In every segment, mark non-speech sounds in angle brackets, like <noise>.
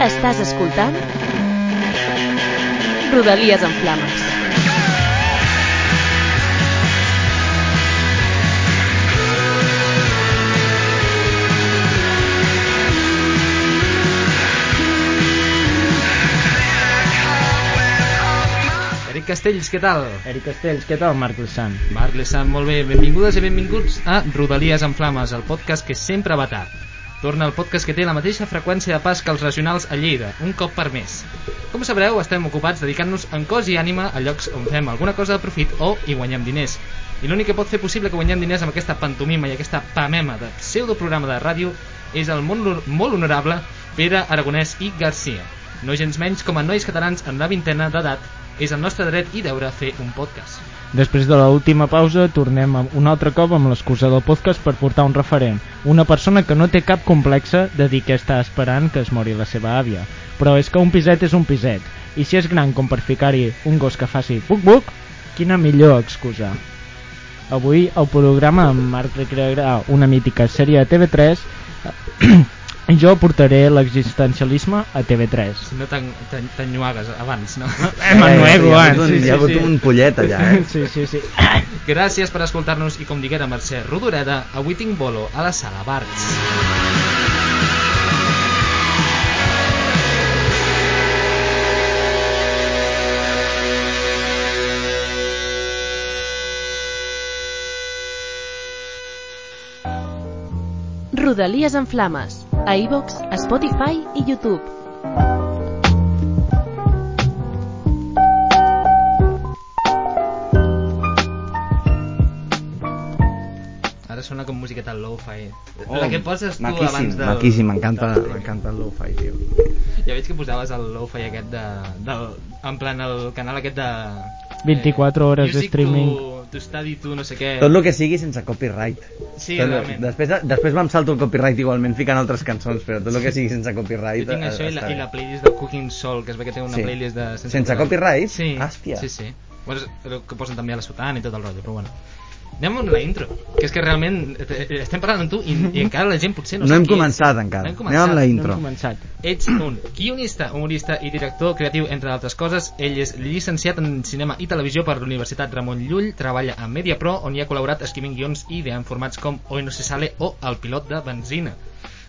Estàs escoltant Rodalies en Flames. Eric Castells, què tal? Eric Castells, què tal, Marc Lissant? Marc Lessant, molt bé. Benvingudes i benvinguts a Rodalies en Flames, el podcast que sempre va tard. Torna el podcast que té la mateixa freqüència de pas que els regionals a Lleida, un cop per mes. Com sabreu, estem ocupats dedicant-nos en cos i ànima a llocs on fem alguna cosa de profit o hi guanyem diners. I l'únic que pot fer possible que guanyem diners amb aquesta pantomima i aquesta pamema de pseudoprograma de ràdio és el molt, molt honorable Pere Aragonès i Garcia. No gens menys com a nois catalans en la vintena d'edat és el nostre dret i deure fer un podcast. Després de l'última pausa, tornem un altre cop amb l'excusa del podcast per portar un referent. Una persona que no té cap complexa de dir que està esperant que es mori la seva àvia. Però és que un piset és un piset. I si és gran com per ficar-hi un gos que faci buc-buc, quina millor excusa. Avui el programa amb Marc recrearà una mítica sèrie de TV3 i jo portaré l'existencialisme a TV3. Si no t'en- t'en- t'enyoagues abans, no? <laughs> Eh, Manuego, hi ha eh? Sí, sí, hi ha hagut sí. un pollet allà, eh? <laughs> Sí, sí, sí. Gràcies per escoltar-nos i com diguera Mercè Rodoreda, avui tinc bolo a la sala Barts. Rodalies en Flames. A iVox, a Spotify i YouTube. Ara sona com musiqueta lo-fi. Oh, la que poses tu maquíssim, abans del... Maquíssim, m'encanta del- m'encanta el lo-fi, tio. Ja veig que posaves el lo-fi aquest de, del, en plan el canal aquest de... 24 hores de streaming. To, to study to no sé què. Tot el que sigui sense copyright. Sí, Tot realment. Després, després me'm salto el copyright igualment ficant altres cançons, però tot el que sigui sense copyright... Jo tinc eh, això i la, està i la playlist del Cooking Soul, que es ve que té una Sí. playlist de... Sense copyright? Sí. Hòstia. Sí, sí. Bueno, que posen també a la sotana i tot el rotllo, però bueno. Anem amb la intro, que és que realment eh, eh, estem parlant amb tu i, i encara la gent potser no, No sap hem qui ets. començat encara. No hem Anem començat. amb la No intro. hem començat. Ets un guionista, humorista i director creatiu, entre altres coses. Ell és llicenciat en cinema i televisió per l'Universitat Ramon Llull, treballa a MediaPro, on hi ha col·laborat escrivint guions i ideant formats com Hoy no se sale o El pilot de benzina.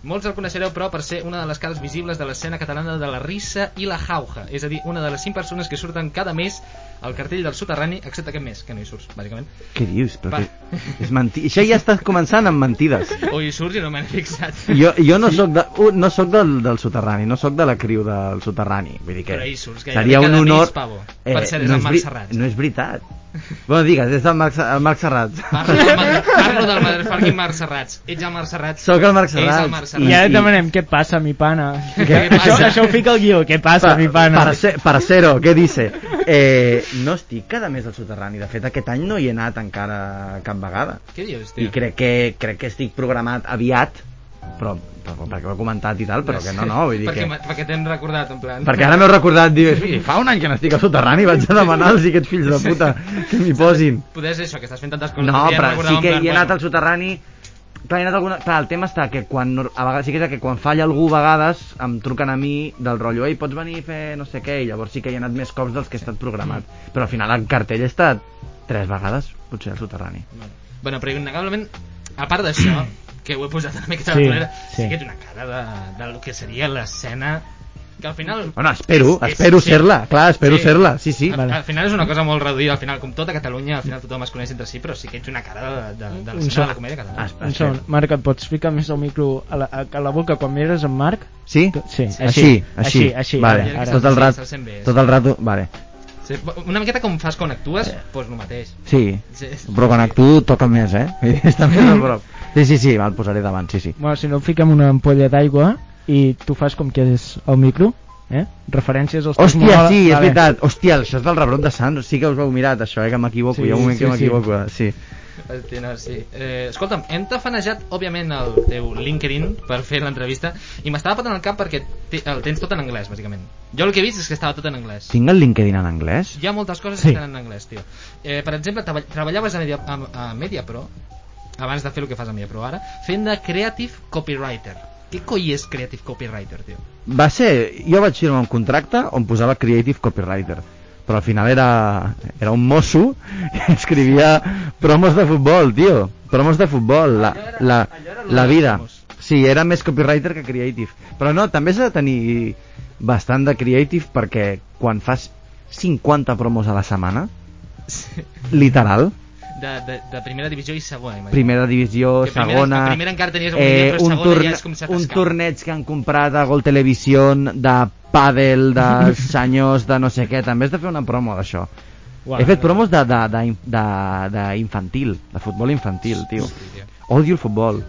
Molts el coneixereu, però, per ser una de les cares visibles de l'escena catalana de la rissa i la jauja, és a dir, una de les cinc persones que surten cada mes al cartell del soterrani, excepte aquest mes, que no hi surts, bàsicament. Què dius? Però que... és menti... Això ja estàs començant amb mentides. O hi surts i no m'he fixat. Jo, jo no sóc, de, no sóc del, del soterrani, no sóc de la criu del soterrani. Vull dir que Però hi surts gairebé seria un honor... mes, pavo. Per cert, és no Marc veri- Serrats. No és veritat. Bueno, digues, és el Marc, el Marc Serrats. Parlo del, Mad- parlo del motherfucking Marc Serrats. Ets el Marc Serrats. Sóc el Marc És el Serrats. Marc I Serrats. ara I- demanem què passa, mi pana. Què Això, passa? això ho fica el guió, què passa, mi pana. Parce, parcero, què dice? Eh, no estic cada mes al soterrani. De fet, aquest any no hi he anat encara cap vegada. Què dius, I tio? crec que, crec que estic programat aviat, però perquè ho he comentat i tal, però que no, no, vull dir perquè, que... perquè t'hem recordat, en plan... Perquè ara m'heu recordat, dius, "Fi, fa un any que n'estic al soterrani, vaig a demanar als aquests fills de puta que m'hi posin. Poder ser això, que estàs fent tantes coses. No, però sí que hi he anat al soterrani. Clar, he anat alguna... Clar, el tema està que quan, a vegades, sí que és que quan falla algú a vegades em truquen a mi del rotllo ei, pots venir a fer no sé què? I llavors sí que hi he anat més cops dels que he estat programat. Però al final el cartell he estat tres vegades potser al soterrani. Bueno, però innegablement, a part d'això, que ho he posat una miqueta Sí, de manera, sí. sí que ets una cara de, de lo que seria l'escena que al final... bueno, espero, és- espero sí. ser-la clar, espero Sí. ser-la, sí, sí Al, Vale. al final és una cosa molt reduïda, al final, com tota Catalunya, al final tothom es coneix entre si, però sí que ets una cara de, de, de l'escena de la comèdia catalana. Es- Un segon. Marc, et pots ficar més el micro a la, a, la boca quan mires en Marc? sí? Sí, així, així, així, així, vale. ara, ara. tot el Sí, rato se'l sent bé, tot el rato, vale Sí, una miqueta com fas quan actues, doncs pues el mateix. Sí, Sí. però quan actuo toca més, eh? <laughs> Està més a prop. Sí, sí, sí, el posaré davant, sí, sí. Bueno, si no, fiquem una ampolla d'aigua i tu fas com que és el micro, eh? Referències als Hòstia, sí, és Vale. veritat. Hòstia, això és del rebrot de Sants. Sí que us ho heu mirat, això, eh? Que m'equivoco. Sí, Hi ha un moment sí, que sí. m'equivoco, sí. Hòstia, no, sí. Eh, escolta'm, hem tafanejat, òbviament, el teu LinkedIn per fer l'entrevista i m'estava patant el cap perquè te- el tens tot en anglès, bàsicament. Jo el que he vist és que estava tot en anglès. Tinc el LinkedIn en anglès? Hi ha moltes coses Sí. que estan en anglès, tio. Eh, per exemple, treball- treballaves a Media, a, a Media Pro, abans de fer el que fas a Media Pro ara, fent de Creative Copywriter. Què coi és Creative Copywriter, tio? Va ser... Jo vaig firmar un contracte on posava Creative Copywriter però al final era, era un mosso que <laughs> escrivia promos de futbol, tio. Promos de futbol, la, Allò era- la, allò era la vida. Sí, era més copywriter que creative. Però no, també s'ha de tenir bastant de creative perquè quan fas 50 promos a la setmana, literal, De, de, de primera divisió i segona, imagina. primera divisió, Que primera- segona... que primera encara tenies un eh, un, torne, ja és un torneig que han comprat a Gol Televisió de pàdel, de <laughs> senyors, de no sé què. També has de fer una promo d'això. Uau, He fet promos de, de, de, de, de infantil, de futbol infantil, tio. Odio el futbol.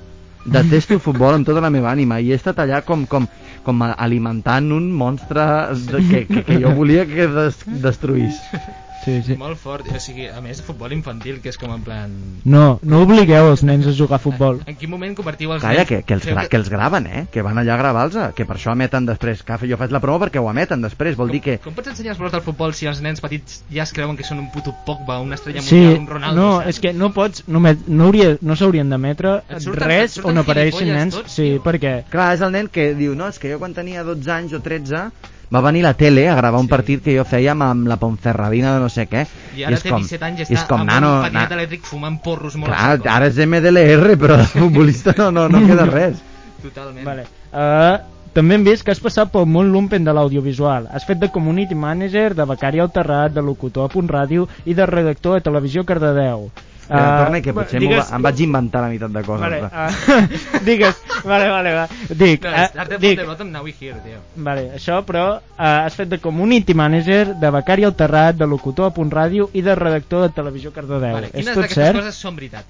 Detesto el futbol amb tota la meva ànima i he estat allà com, com, com alimentant un monstre de, que, que, que jo volia que des, destruís. <laughs> Sí, sí. Molt fort, o sigui, a més, futbol infantil, que és com en plan... No, no obligueu els nens a jugar a futbol. En quin moment convertiu els Calla, nens... que, que, els, gra, que els graven, eh? Que van allà a gravar-los, que per això emeten després. Que jo faig la prova perquè ho emeten després, vol dir que... Com pots ensenyar els valors del futbol si els nens petits ja es creuen que són un puto Pogba, una estrella Sí, mundial, un Ronaldo, no, saps? és que no pots, no, met- no, hauria, no s'haurien d'emetre res on apareixin gilipolles nens, tots, sí, tio. perquè Clar, és el nen que diu, no, és que jo quan tenia 12 anys o 13 va venir la tele a gravar un Sí. partit que jo feia amb, amb la Ponferradina de no sé què. I ara és té com- 17 anys i és està com, amb nano, un patinet na- elèctric fumant porros molt Clar, saco. ara és MDLR, però de futbolista no, no, no queda res. <laughs> Totalment. Vale. Uh, també hem vist que has passat pel món lumpen de l'audiovisual. Has fet de community manager, de becari al Terrat, de locutor a Punt Ràdio i de redactor a Televisió Cardedeu. Uh, torna, que potser digues- va, em vaig inventar la meitat de coses. Vale, va. uh, <laughs> digues, vale, vale, va. Dic, No, uh, dic, the bottom, now we here, tio. Vale, això, però uh, has fet de community manager, de becari al Terrat, de locutor a Punt Ràdio i de redactor de Televisió Cardedeu. Vale, quines d'aquestes coses són veritat?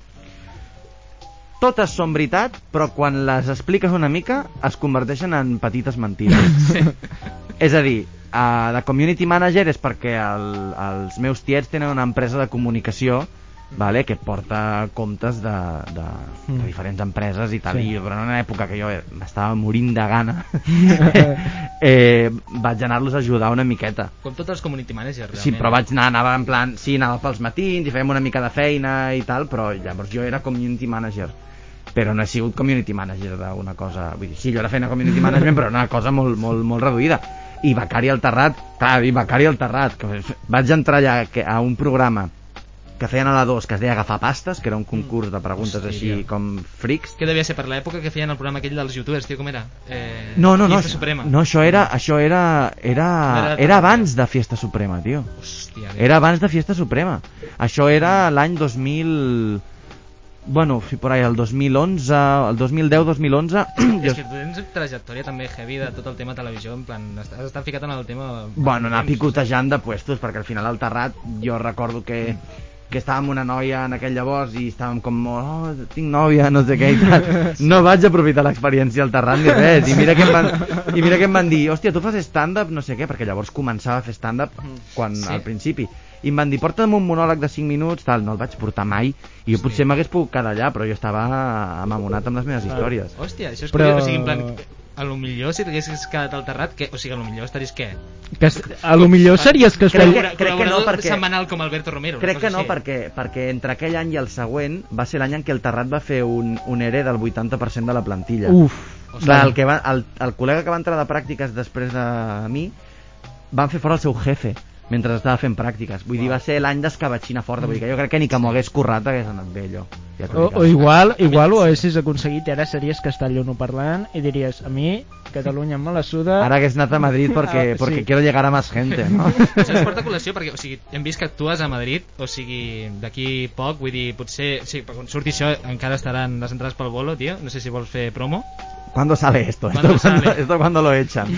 Totes són veritat, però quan les expliques una mica es converteixen en petites mentides. <laughs> És a dir, uh, de community manager és perquè el, els meus tiets tenen una empresa de comunicació vale, que porta comptes de, de, de Mm. diferents empreses i tal, Sí. i durant una època que jo m'estava morint de gana <laughs> eh, vaig anar-los a ajudar una miqueta Com tots els community managers, realment. Sí, però vaig anar, anava en plan, sí, anava pels matins i fèiem una mica de feina i tal, però llavors jo era community manager però no he sigut community manager d'una cosa, vull dir, sí, jo era feina community <laughs> management però era una cosa molt, molt, molt reduïda i Becari al Terrat, clar, i Becari al Terrat que vaig entrar allà que- a un programa que feien a la 2 que es deia Agafar Pastes, que era un concurs de preguntes Hòstia. així com frics Que devia ser per l'època que feien el programa aquell dels youtubers, tio, com era? Eh, no, no, no, Fiesta això, Suprema. no, això era, això era, era, Era abans de Fiesta Suprema, tio. Hòstia, Era abans de Fiesta Suprema. Això era l'any 2000... Bueno, sí, por ahí, el 2011, el 2010-2011... És que tu tens trajectòria també heavy de tot el tema televisió, en plan, has estat ficat en el tema... Bueno, anar picotejant de puestos, perquè al final al Terrat jo recordo que que estava amb una noia en aquell llavors i estàvem com, oh, tinc nòvia, no sé què i tal. <laughs> No vaig aprofitar l'experiència al Terrat ni res. I mira que em van, i mira que em van dir, hòstia, tu fas stand-up, no sé què, perquè llavors començava a fer stand-up quan, Sí. al principi. I em van dir, porta'm un monòleg de 5 minuts, tal, no el vaig portar mai, i jo potser m'hagués pogut quedar allà, però jo estava amamonat amb les meves històries. Hòstia, això és Però- curiós, o sigui, en plan, a lo millor si t'haguessis quedat alterrat, que, o sigui, a lo millor estaries què? Que es, a lo millor series que Crec que- crec que no, perquè- setmanal com Alberto Romero. Crec que no, així. perquè, perquè entre aquell any i el següent va ser l'any en què el Terrat va fer un, un ERE del 80% de la plantilla. Uf, Clar, el, que va, el, el col·lega que va entrar de pràctiques després de mi van fer fora el seu jefe mentre estava fent pràctiques. Vull dir, va ser l'any d'escabatxina forta. Vull dir que jo crec que ni que m'ho hagués currat hagués anat bé allò. Ja O, o igual, igual ho haguessis aconseguit i ara series castellano-parlant i diries, a mi, Catalunya me la suda... Ara hagués anat a Madrid <laughs> perquè, Ah, sí. perquè quiero llegar a más gente, no? <laughs> Això ens porta a col·lació perquè o sigui, hem vist que actues a Madrid, o sigui, d'aquí poc, vull dir, potser, o sigui, quan surti això encara estaran les entrades pel bolo, tio, no sé si vols fer promo. ¿Cuándo sale esto? ¿Cuándo ¿Esto, sale? esto cuándo lo echan?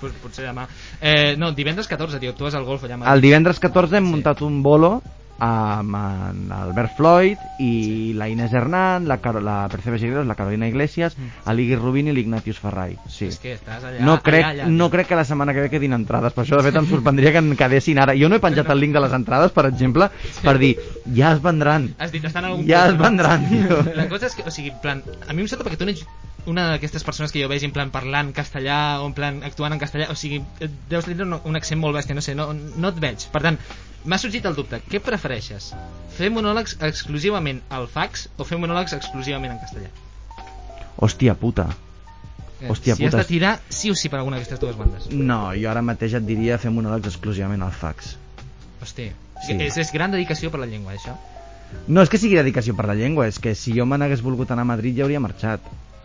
Pues, potser demà. Eh, no, divendres 14, tio, actues al golf allà. El divendres 14 hem Sí. muntat un bolo amb en Albert Floyd i la Inés Hernán, la, Caro, la Percebe Seguiros, la Carolina Iglesias, l'Igui Rubín i l'Ignatius Ferrai. Sí. És que estàs allà, No crec, allà, allà, no crec que la setmana que ve quedin entrades, per això de fet em sorprendria que en quedessin ara. Jo no he penjat el link de les entrades, per exemple, per dir, ja es vendran. Has dit, estan algun Ja es vendran, tio. La cosa és que, o sigui, plan, a mi em sembla perquè tu no ets una d'aquestes persones que jo veig en plan parlant castellà o en plan actuant en castellà, o sigui, deus tenir un, un accent molt bèstia, no sé, no, no et veig. Per tant, m'ha sorgit el dubte, què prefereixes? Fer monòlegs exclusivament al fax o fer monòlegs exclusivament en castellà? Hòstia puta. Eh, Hòstia si has puta. de tirar sí o sí per alguna d'aquestes dues bandes. No, jo ara mateix et diria fer monòlegs exclusivament al fax. Hosti, Sí. és, és gran dedicació per la llengua, això. No és que sigui dedicació per la llengua, és que si jo me n'hagués volgut anar a Madrid ja hauria marxat,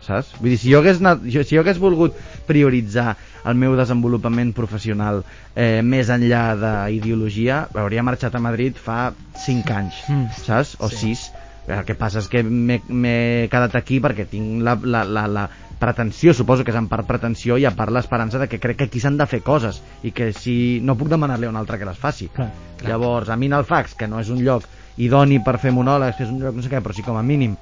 saps? Vull dir, si jo hagués, anat, jo, si jo hagués volgut prioritzar el meu desenvolupament professional eh, més enllà d'ideologia, hauria marxat a Madrid fa 5 anys, Mm. saps? O Sí. 6. El que passa és que m'he quedat aquí perquè tinc la, la, la, la pretensió, suposo que és en part pretensió i a part l'esperança de que crec que aquí s'han de fer coses i que si no puc demanar-li a un altre que les faci. Clar. Clar. Llavors, a mi en el fax, que no és un lloc idoni per fer monòlegs, que és un lloc no sé què, però sí com a mínim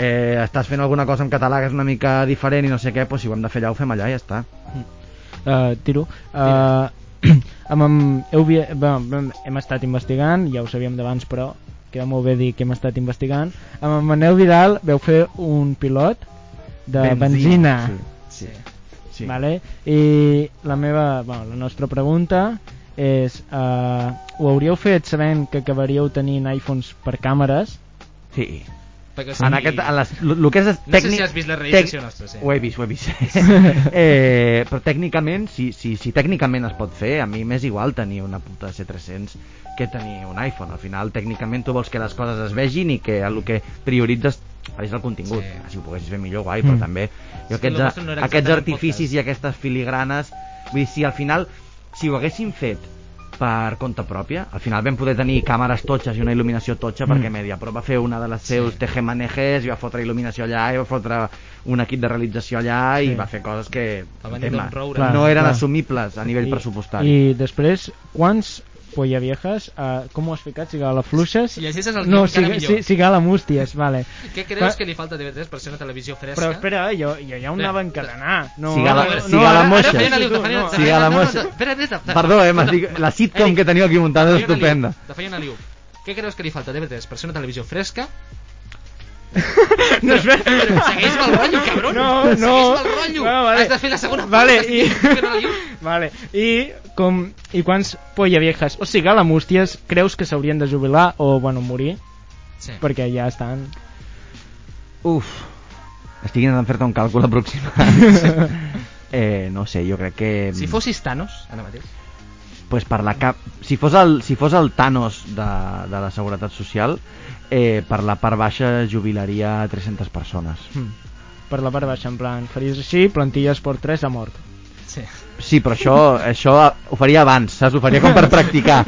eh, estàs fent alguna cosa en català que és una mica diferent i no sé què, doncs si ho hem de fer allà ho fem allà i ja està. uh, tiro uh, <clears throat> amb, amb, heu, bé, hem estat investigant ja ho sabíem d'abans però queda molt bé dir que hem estat investigant amb en Manel Vidal veu fer un pilot de benzina, Sí, sí, sí. Vale? i la meva bueno, la nostra pregunta és uh, ho hauríeu fet sabent que acabaríeu tenint iPhones per càmeres sí. Perquè, En aquest, en les, el que és No sé tècnic... si has vist la realització nostra, sí. Ho he vist, ho he vist. <laughs> eh, però tècnicament, si, si, si tècnicament es pot fer, a mi m'és igual tenir una puta C300 que tenir un iPhone. Al final, tècnicament, tu vols que les coses es vegin i que el que prioritzes és el contingut. Sí. Si ho poguessis fer millor, guai, però Mm. també jo el aquests, no aquests artificis i aquestes filigranes... Vull dir, si al final, si ho haguéssim fet per compte pròpia. Al final vam poder tenir càmeres totxes i una il·luminació totxa Mm. perquè Mediapro va fer una de les seus Sí. tejemanejes i va fotre il·luminació allà i va fotre un equip de realització allà i Sí. va fer coses que tema, Roure. no eren clar. assumibles a nivell I, pressupostari. I després, quants polla viejas, uh, com ho has ficat? Sigala fluixes? Si llegeixes el no, guió, encara millor. si, sigala músties, vale. Què creus Clar. que li falta a TV3 per ser una televisió fresca? Però espera, jo, jo ja ho Espera. anava a encadenar. No, Sigala- no, moixa. feien- no. te Sí, feien- a la no, no, moixa. Espera, espera. Perdó, eh, m'estic- la sitcom Eric, que teniu aquí muntada és estupenda. Te feien aliu. Què creus que li falta a TV3 per ser una televisió fresca? <laughs> No, espera. Però segueix-me el rotllo, cabron. No, no. Segueix-me el rotllo. No, vale. Has de fer la segona Vale, i... <laughs> vale, i com... I quants polla viejas, o sigui, la músties, creus que s'haurien de jubilar o, bueno, morir? Sí. Perquè ja estan... Uf, estic intentant fer-te un càlcul aproximat. <laughs> eh, no sé, jo crec que... Si fossis Thanos, ara mateix. Pues per la cap... si, fos el, si fos el Thanos de, de la Seguretat Social eh, per la part baixa jubilaria 300 persones Hmm. Per la part baixa, en plan, faries així, plantilles per 3 a mort. Sí. Sí, però això, això ho faria abans, saps? Ho faria com per practicar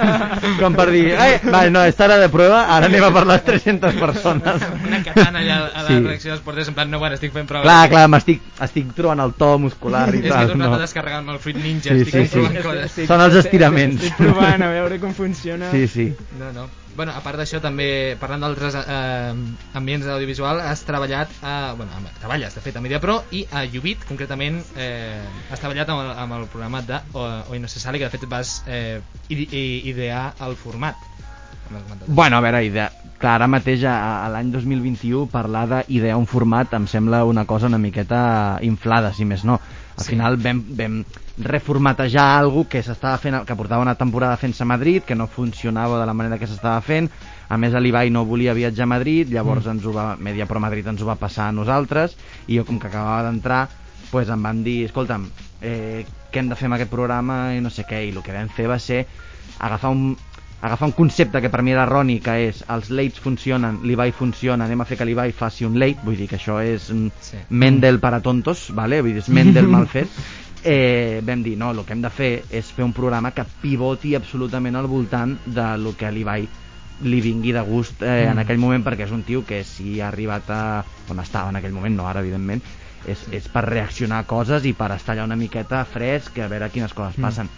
<laughs> com per dir Ai, vale, no, esta era de prueba, ara anem a per les 300 persones Una katana allà a la Sí. reacció dels porters, en plan, no, bueno, estic fent prova. clar, clar, m'estic estic trobant el to muscular i És que he tal tornat no? a descarregar amb el Fruit Ninja, Sí, estic sí, sí. coses. Són els estiraments. Estic provant a veure com funciona. sí, sí No, no. Bueno, a part d'això, també, parlant d'altres eh, ambients d'audiovisual, has treballat, a, bueno, amb, treballes, de fet, a Mediapro i a Ubit, concretament, eh, has treballat amb el, amb el programa de O- se sale, que de fet vas eh, idear el format. Bueno, a veure, idea... clar, ara mateix a, a l'any 2021 parlar d'idear un format em sembla una cosa una miqueta inflada, si més no. Al Sí. final vam, vam reformatejar algo que s'estava fent, que portava una temporada fent-se a Madrid, que no funcionava de la manera que s'estava fent. A més, l'Ibai no volia viatjar a Madrid, llavors ens ho va, Media Pro Madrid ens ho va passar a nosaltres, i jo, com que acabava d'entrar, pues em van dir, escolta'm, eh, què hem de fer amb aquest programa i no sé què, i el que vam fer va ser agafar un, agafar un concepte que per mi era erroni, que és els lates funcionen, l'Ibai funciona, anem a fer que l'Ibai faci un late, vull dir que això és mm, Sí. Mendel para tontos, vale? vull dir, és Mendel mal fet. <laughs> Eh, vam dir, no, el que hem de fer és fer un programa que pivoti absolutament al voltant de lo que l'Ibai li vingui de gust eh, Mm. en aquell moment perquè és un tio que si ha arribat a on estava en aquell moment, no ara evidentment és, és per reaccionar a coses i per estar allà una miqueta fresc a veure quines coses Mm. passen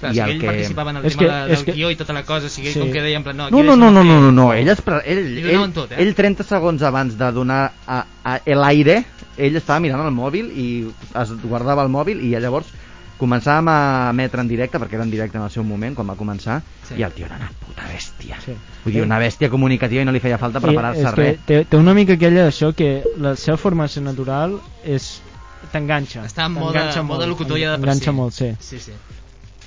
Clar, I si el ell que- participava en el És tema que- de, és del que- guió i tota la cosa, o sigui, ell Sí. com que deia en plan, no, No, no, no, no, no, no, no, ell, es, ell, ell, tot, eh? ell 30 segons abans de donar a, a l'aire, ell estava mirant el mòbil i es guardava el mòbil i llavors començàvem a emetre en directe, perquè era en directe en el seu moment, quan va començar, Sí. i el tio era una puta bèstia. Sí. Vull dir, una bèstia comunicativa i no li feia falta preparar-se és res. que té, té una mica aquella d'això que la seva formació natural és t'enganxa Està en moda- moda locutor ja de per enganxa si. molt, sí Sí, sí.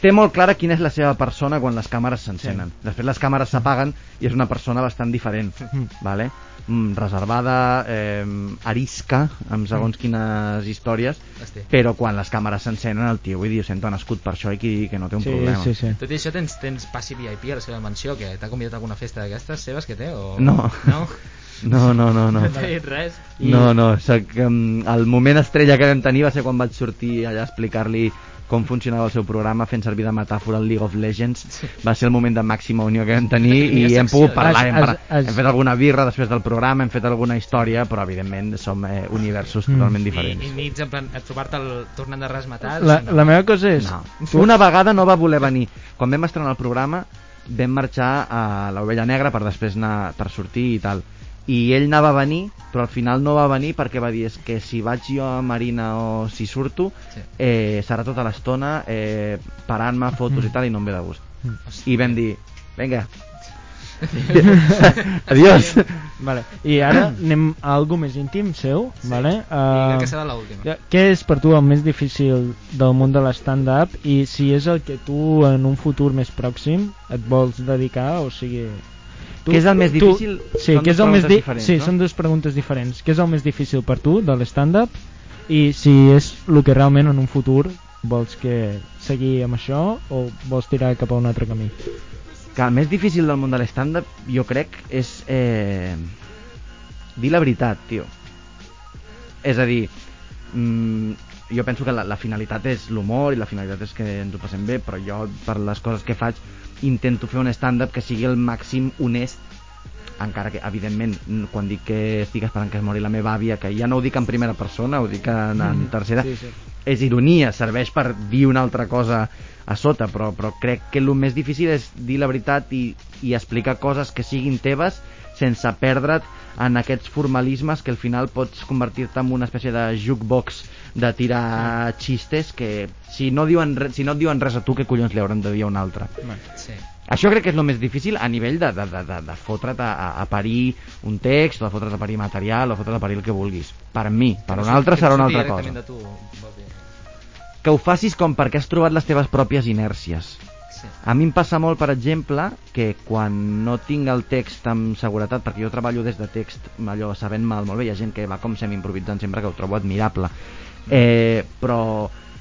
Té molt clara quina és la seva persona quan les càmeres s'encenen. Sí. Després les càmeres s'apaguen i és una persona bastant diferent, Mm. <laughs> vale? Mm, reservada, eh, arisca, amb segons quines històries, Hosti. però quan les càmeres s'encenen el tio, vull dir, sento nascut per això i que, que no té un sí, problema. sí, sí. Tot i això tens, tens passi VIP a la seva mansió, que t'ha convidat a alguna festa d'aquestes seves que té? O... No. No? No, no, no, no. <laughs> No t'ha dit res? I- No, no, soc, um, el moment estrella que vam tenir va ser quan vaig sortir allà a explicar-li com funcionava el seu programa fent servir de metàfora el League of Legends va ser el moment de màxima unió que vam tenir i hem pogut parlar, hem, has- hem fet alguna birra després del programa, hem fet alguna història però evidentment som eh, universos Mm. totalment I, diferents I nits en plan, a trobar-te el- tornant de resmatats? la, la meva cosa és no. Una vegada no va voler venir. Quan vam estrenar el programa, vam marxar a l'Ovella Negra per després anar per sortir i tal. I ell anava a venir, però al final no va venir perquè va dir és que si vaig jo a Marina o si surto, Sí. eh, serà tota l'estona eh, parant-me fotos Mm. i tal i no em ve de gust. Hosti. I vam dir, vinga, <laughs> adiós. vale. i ara anem a algo més íntim seu Sí. vale? Uh, que serà l'última. Què és per tu el més difícil del món de l'stand-up i si és el que tu en un futur més pròxim et vols dedicar, o sigui... Què és el més difícil? Sí, Són què és el més di... sí no? són dues preguntes diferents. Què és el més difícil per tu de l'stand-up i si és el que realment en un futur vols que seguir amb això o vols tirar cap a un altre camí? que el més difícil del món de l'stand-up jo crec és eh, dir la veritat, tio és a dir mm, jo penso que la, la finalitat és l'humor i la finalitat és que ens ho passem bé però jo per les coses que faig intento fer un stand-up que sigui el màxim honest encara que, evidentment, quan dic que estic esperant que es mori la meva àvia, que ja no ho dic en primera persona, ho dic en, en tercera, Sí, sí. és ironia, serveix per dir una altra cosa a sota, però, però crec que el més difícil és dir la veritat i, i explicar coses que siguin teves sense perdre't en aquests formalismes que al final pots convertir-te en una espècie de jukebox de tirar xistes que si no, diuen, re- si no et diuen res a tu, què collons li hauran de dir a un altre? Sí. Això crec que és el més difícil a nivell de, de, de, de, de fotre't a, a, parir un text, o de fotre't a parir material, o fotre't a parir el que vulguis. Per mi, per un altre serà una altra cosa. De tu. Que ho facis com perquè has trobat les teves pròpies inèrcies. Sí. A mi em passa molt, per exemple, que quan no tinc el text amb seguretat, perquè jo treballo des de text, allò sabent-me molt bé, hi ha gent que va com semi-improvisant sempre, que ho trobo admirable. Eh, però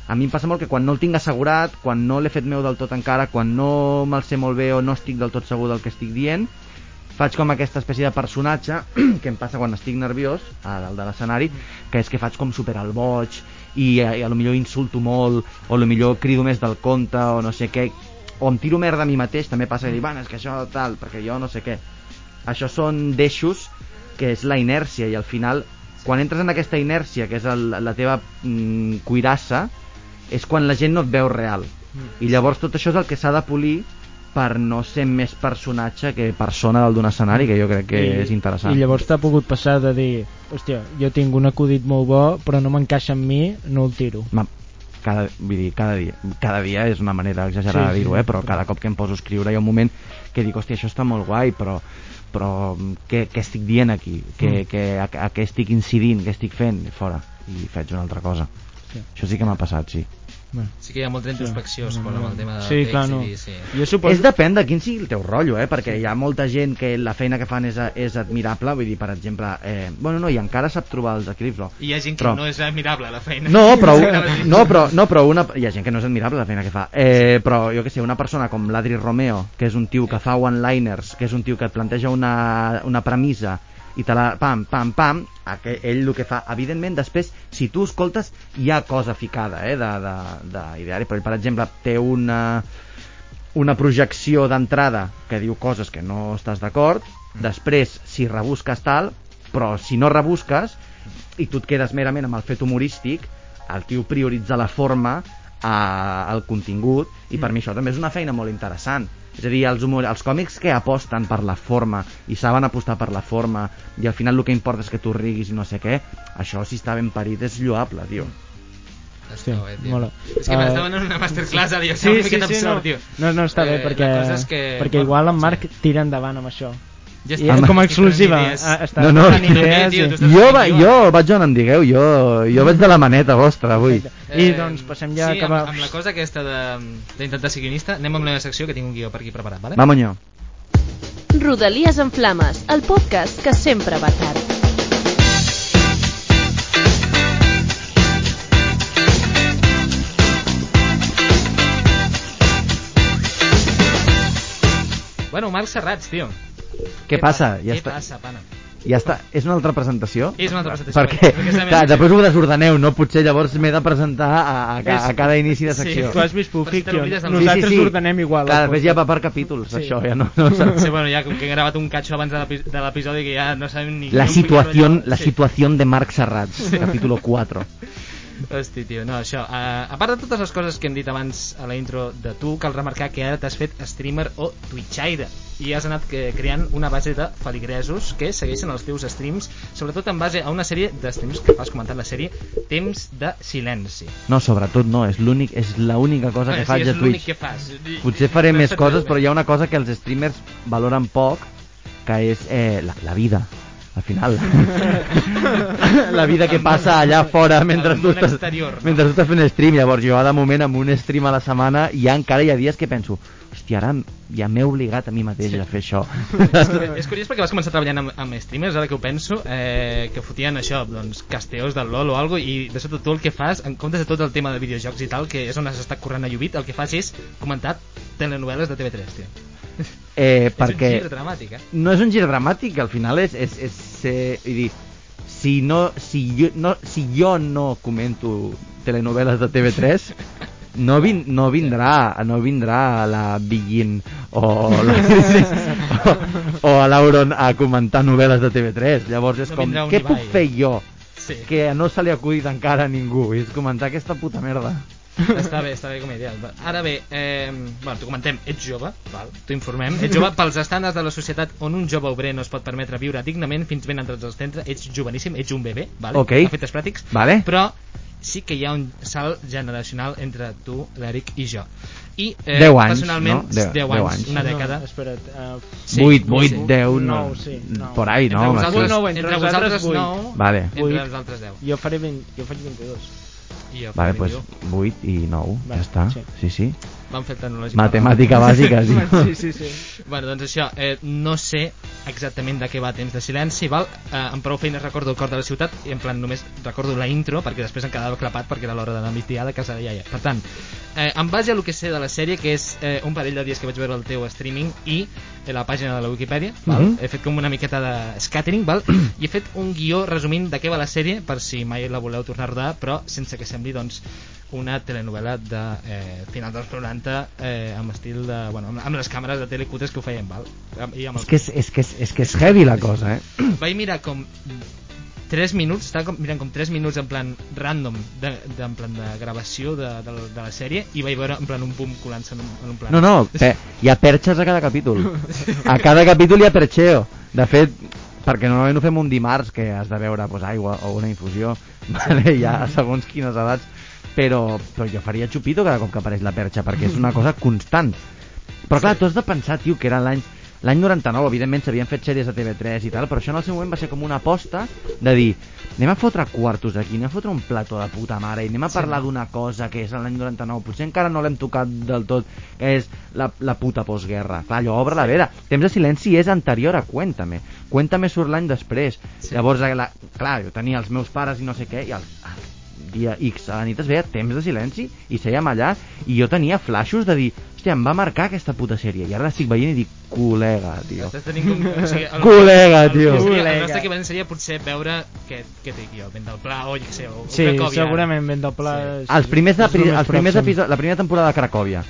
a mi em passa molt que quan no el tinc assegurat, quan no l'he fet meu del tot encara, quan no me'l sé molt bé o no estic del tot segur del que estic dient, faig com aquesta espècie de personatge <clears throat> que em passa quan estic nerviós a dalt de l'escenari, que és que faig com super el boig i, eh, i a lo millor insulto molt o a lo millor crido més del compte o no sé què o em tiro merda a mi mateix també passa que dic, bueno, és que això tal, perquè jo no sé què. Això són deixos que és la inèrcia i al final quan entres en aquesta inèrcia que és el, la teva mm, cuirassa és quan la gent no et veu real. I llavors tot això és el que s'ha de polir per no ser més personatge que persona dalt d'un escenari que jo crec que I, és interessant. I llavors t'ha pogut passar de dir hòstia, jo tinc un acudit molt bo però no m'encaixa amb mi, no el tiro. Ma, cada, vull dir, cada dia cada dia és una manera exagerada Sí, de dir-ho eh? però cada cop que em poso a escriure hi ha un moment que dic, hòstia, això està molt guai però, però què, què estic dient aquí que, Mm. que, a, a què estic incidint, què estic fent fora, i faig una altra cosa Sí. això sí que m'ha passat, sí Bé. Sí que hi ha molta introspecció, sí. amb el tema de sí, clar, no. i sí. jo suposo És depèn de quin sigui el teu rotllo, eh? perquè hi ha molta gent que la feina que fan és, és admirable, vull dir, per exemple, eh, bueno, no, i encara sap trobar els equilips, no. I hi ha gent que Però- no és admirable la feina. No, però, <laughs> Sí, no, però, no, però una, hi ha gent que no és admirable la feina que fa. Eh, però jo que sé, una persona com l'Adri Romeo, que és un tio que fa one-liners, que és un tio que et planteja una, una premissa i te la pam, pam, pam, ell el que fa, evidentment, després, si tu escoltes, hi ha cosa ficada, eh, de, de, d'ideari, però ell, per exemple, té una una projecció d'entrada que diu coses que no estàs d'acord, després si rebusques tal, però si no rebusques i tu et quedes merament amb el fet humorístic, el tio prioritza la forma a, al contingut i per mi això també és una feina molt interessant és a dir, els, humor, els còmics que aposten per la forma i saben apostar per la forma i al final el que importa és que tu riguis i no sé què això si està ben parit és lloable, tio Està bé, tio. mola. És que Eh, m'estava en una masterclass i Sí, <laughs> sí, sí, no. absurd, tio. no, no, està bé, Eh, perquè, cosa és que- perquè igual en sí. Marc tira endavant amb això. Ja I, està. com a exclusiva, ah, està No, no. idees. Tio, estàs jo, va, jo vaig on em digueu jo, jo vaig de la maneta vostra avui I doncs passem ja sí, a acabar... amb, amb la cosa aquesta de- d'intentar ser guionista, anem amb la meva secció que tinc un guió per aquí preparat, vale? Vamoño Rodalies en Flames, el podcast que sempre va tard. Bueno, Marc Serrats, tio. Què passa? Ja Què està. passa, pana? ja està, és una altra presentació? És una altra presentació. perquè, Perquè clar, després ho desordeneu no? potser llavors m'he de presentar a, a, a, a cada inici de Sí. secció Tu has vist Fiction. Nosaltres Sí, sí, sí. ordenem igual. clar, després ja va per capítols Sí. això ja no, no saps Sí, bueno, ja que he gravat un catxo abans de l'epi- de l'episodi que ja no sabem ni... La puñetero la sí. situación de Marc Serrats, capítulo 4. <laughs> Hosti, tio, no, això. Uh, a part de totes les coses que hem dit abans a la intro de tu, cal remarcar que ara t'has fet streamer o twitchaire i has anat creant una base de feligresos que segueixen els teus streams, sobretot en base a una sèrie de streams que fas comentant la sèrie Temps de silenci. No, sobretot no, és l'únic és l'única cosa que Bueno, faig sí, a Twitch. que fas. Potser faré No més has coses, però hi ha una cosa que els streamers valoren poc, que és eh, la, la vida. Al final, <laughs> la vida que passa allà fora mentre tu estàs, exterior, no? mentre tu estàs fent stream. Llavors jo de moment amb un stream a la setmana i ja encara hi ha dies que penso hòstia, ara ja m'he obligat a mi mateix a fer això. és curiós perquè vas començar treballant amb, amb streamers, ara que ho penso, eh, que fotien això, doncs, casteos del LOL o algo i de sota tu el que fas, en comptes de tot el tema de videojocs i tal, que és on has estat corrent a Llubit, el que fas és comentar telenovel·les de TV3, tio. Eh, És un perquè gir dramàtic, eh? no és un gir dramàtic, al final és, és, és vull dir, si, no, si, jo, no, si jo no comento telenovel·les de TV3 <laughs> no, vin, no vindrà no vindrà la Billin o, la, <laughs> o, o a l'Auron a comentar novel·les de TV3 llavors és No com, un què puc fer jo? Sí. que no se li acudit encara a ningú. És comentar aquesta puta merda Està bé, està bé com a idea. Ara bé, eh, bueno, t'ho comentem, ets jove, val? t'ho informem, ets jove pels estàndards de la societat on un jove obrer no es pot permetre viure dignament fins ben entrats als 30, ets joveníssim, ets un bebè, vale? Ok. efectes pràctics, Vale. però sí que hi ha un salt generacional entre tu, l'Eric i jo. I, eh, 10 anys, personalment, no? 10 10, 10 anys, anys. una dècada. No, espera't. Uh, Sí, 8, sí. 8, 10 no, Nou, sí, nou. por ahí, no? entre vosaltres, no, entre entre vosaltres vosaltres vuit. 9, Vale. entre Vuit. els altres 10. jo, faré 20, jo faig 22. I Vale, pues 21. 8 i 9, Vale, ja està. sí. Sí, sí. Vam fer el tecnològic. Matemàtica <laughs> bàsica, tio. Sí, sí, sí. Bueno, doncs això, eh, no sé exactament de què va Temps de Silenci, val? Eh, amb prou feines recordo el cor de la ciutat i en plan només recordo la intro perquè després em quedava clapat perquè era l'hora de la migdia de casa de iaia. Per tant, eh, en base a lo que sé de la sèrie, que és eh, un parell de dies que vaig veure el teu streaming i eh, la pàgina de la Wikipedia, val? Mhm. he fet com una miqueta de scattering, val? <clears throat> i he fet un guió resumint de què va la sèrie per si mai la voleu tornar a rodar, però sense que sembli doncs una telenovel·la de eh, final dels 90 eh, amb estil de, bueno, amb, amb les càmeres de telecutes que ho feien, val? I amb el És que és, és, que és, és que és heavy la cosa, eh? <clears throat> vaig mirar com 3 minuts, estava com, mirant com 3 minuts en plan random, de, de, en plan de gravació de, de, la- de la sèrie i vaig veure en plan un boom colant-se en, un, en un plan. No, no, <laughs> pe, hi ha perxes a cada capítol. A cada capítol hi ha perxeo. De fet, perquè normalment ho fem un dimarts que has de beure pues, aigua o una infusió, <laughs> vale? ja segons quines edats, però, però jo faria xupito cada cop que apareix la perxa, perquè és una cosa constant. Però clar, tu has de pensar, tio, que era l'any l'any 99, evidentment s'havien fet sèries de TV3 i tal, però això en el seu moment va ser com una aposta de dir, anem a fotre quartos aquí, anem a fotre un plató de puta mare i anem a Sí. parlar d'una cosa que és l'any 99, potser encara no l'hem tocat del tot, que és la, la puta postguerra. Clar, allò obre la vera. Temps de silenci és anterior a Cuéntame. Cuéntame surt l'any després. Sí. Llavors, la, clar, jo tenia els meus pares i no sé què, i el, el dia X a la nit es veia Temps de silenci i sèiem allà i jo tenia flashes de dir hòstia, em va marcar aquesta puta sèrie i ara l'estic veient i dic, col·lega, tio Estàs tenint com, o sigui, el, <laughs> Col·lega, tio. el nostre equivalent seria potser veure què, què dic jo, vent del pla o jo què sé, o Sí, Cracòvia. segurament ben del pla... Sí. els primers, de, els primers episodis, la primera temporada de Cracòvia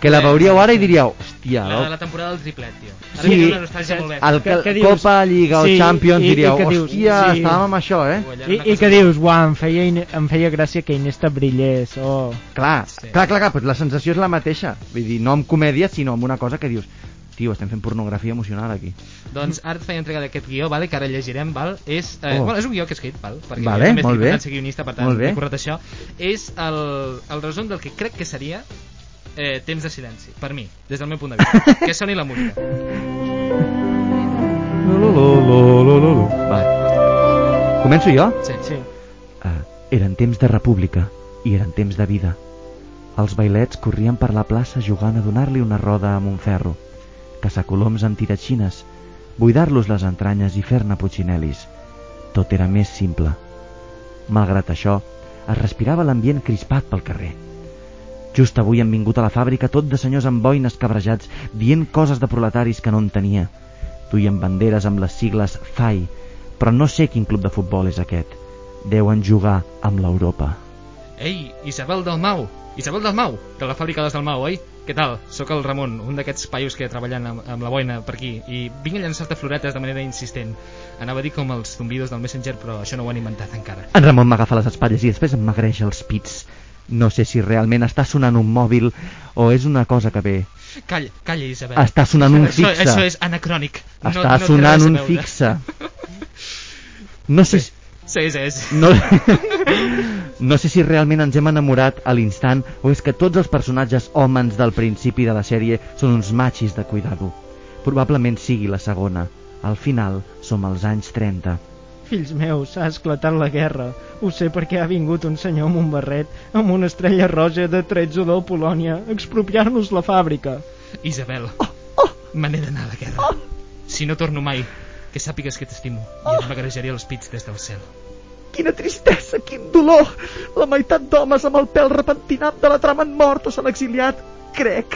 Que la Eh, veuríeu ara i diríeu, hòstia, La de la temporada del triplet, tio. Ara Sí, una nostàlgia molt bé. el Que- que, dius? Copa, Lliga o Sí, Champions i- i diríeu, que dius? hòstia, Sí. estàvem amb això, eh? I, I que dius, uau, em feia, em feia gràcia que Iniesta brillés, oh. Clar, Sí. clar, clar, clar, però la sensació és la mateixa. Vull dir, no amb comèdia, sinó amb una cosa que dius, tio, estem fent pornografia emocional aquí. Doncs ara et feia entrega d'aquest guió, vale, que ara llegirem, val? És, eh, Oh. bueno, és un guió que he escrit, val? Perquè Vale, jo també molt estic bé. guionista, per tant, he currat això. És el, el resum del que crec que seria eh, temps de silenci, per mi, des del meu punt de vista. <laughs> que soni la música. Va. Començo jo? Sí. Sí. Uh, eren temps de república i eren temps de vida. Els bailets corrien per la plaça jugant a donar-li una roda amb un ferro, caçar coloms amb tiratxines, buidar-los les entranyes i fer-ne putxinelis. Tot era més simple. Malgrat això, es respirava l'ambient crispat pel carrer. Just avui han vingut a la fàbrica tot de senyors amb boines cabrejats dient coses de proletaris que no en tenia. Duien banderes amb les sigles FAI, però no sé quin club de futbol és aquest. Deuen jugar amb l'Europa. Ei, Isabel Dalmau! Isabel Dalmau, de la fàbrica dels Dalmau, oi? Què tal? Sóc el Ramon, un d'aquests paios que treballen amb, amb la boina per aquí i vinc a llançar-te floretes de manera insistent. Anava a dir com els zumbidos del Messenger, però això no ho han inventat encara. En Ramon m'agafa les espatlles i després em magreix els pits. No sé si realment està sonant un mòbil o és una cosa que ve. Calla, calla, Isabel. Està sonant un Això, fixe. això és anacrònic. Està no, no sonant un fixe. No sé, si- Sí, sí, sí. no, <laughs> no sé si realment ens hem enamorat a l'instant o és que tots els personatges hòmens del principi de la sèrie són uns machis de cuidado. Probablement sigui la segona. Al final som als anys 30. Fills meus, ha esclatat la guerra. Ho sé perquè ha vingut un senyor amb un barret, amb una estrella roja de 13 del Polònia, a expropiar-nos la fàbrica. Isabel, Oh, oh, me n'he d'anar a la guerra. Si no torno mai, que sàpigues que t'estimo Oh. i et m'agrejaré els pits des del cel. Quina tristesa, quin dolor! La meitat d'homes amb el pèl repentinat de la trama han mort o s'han exiliat, crec.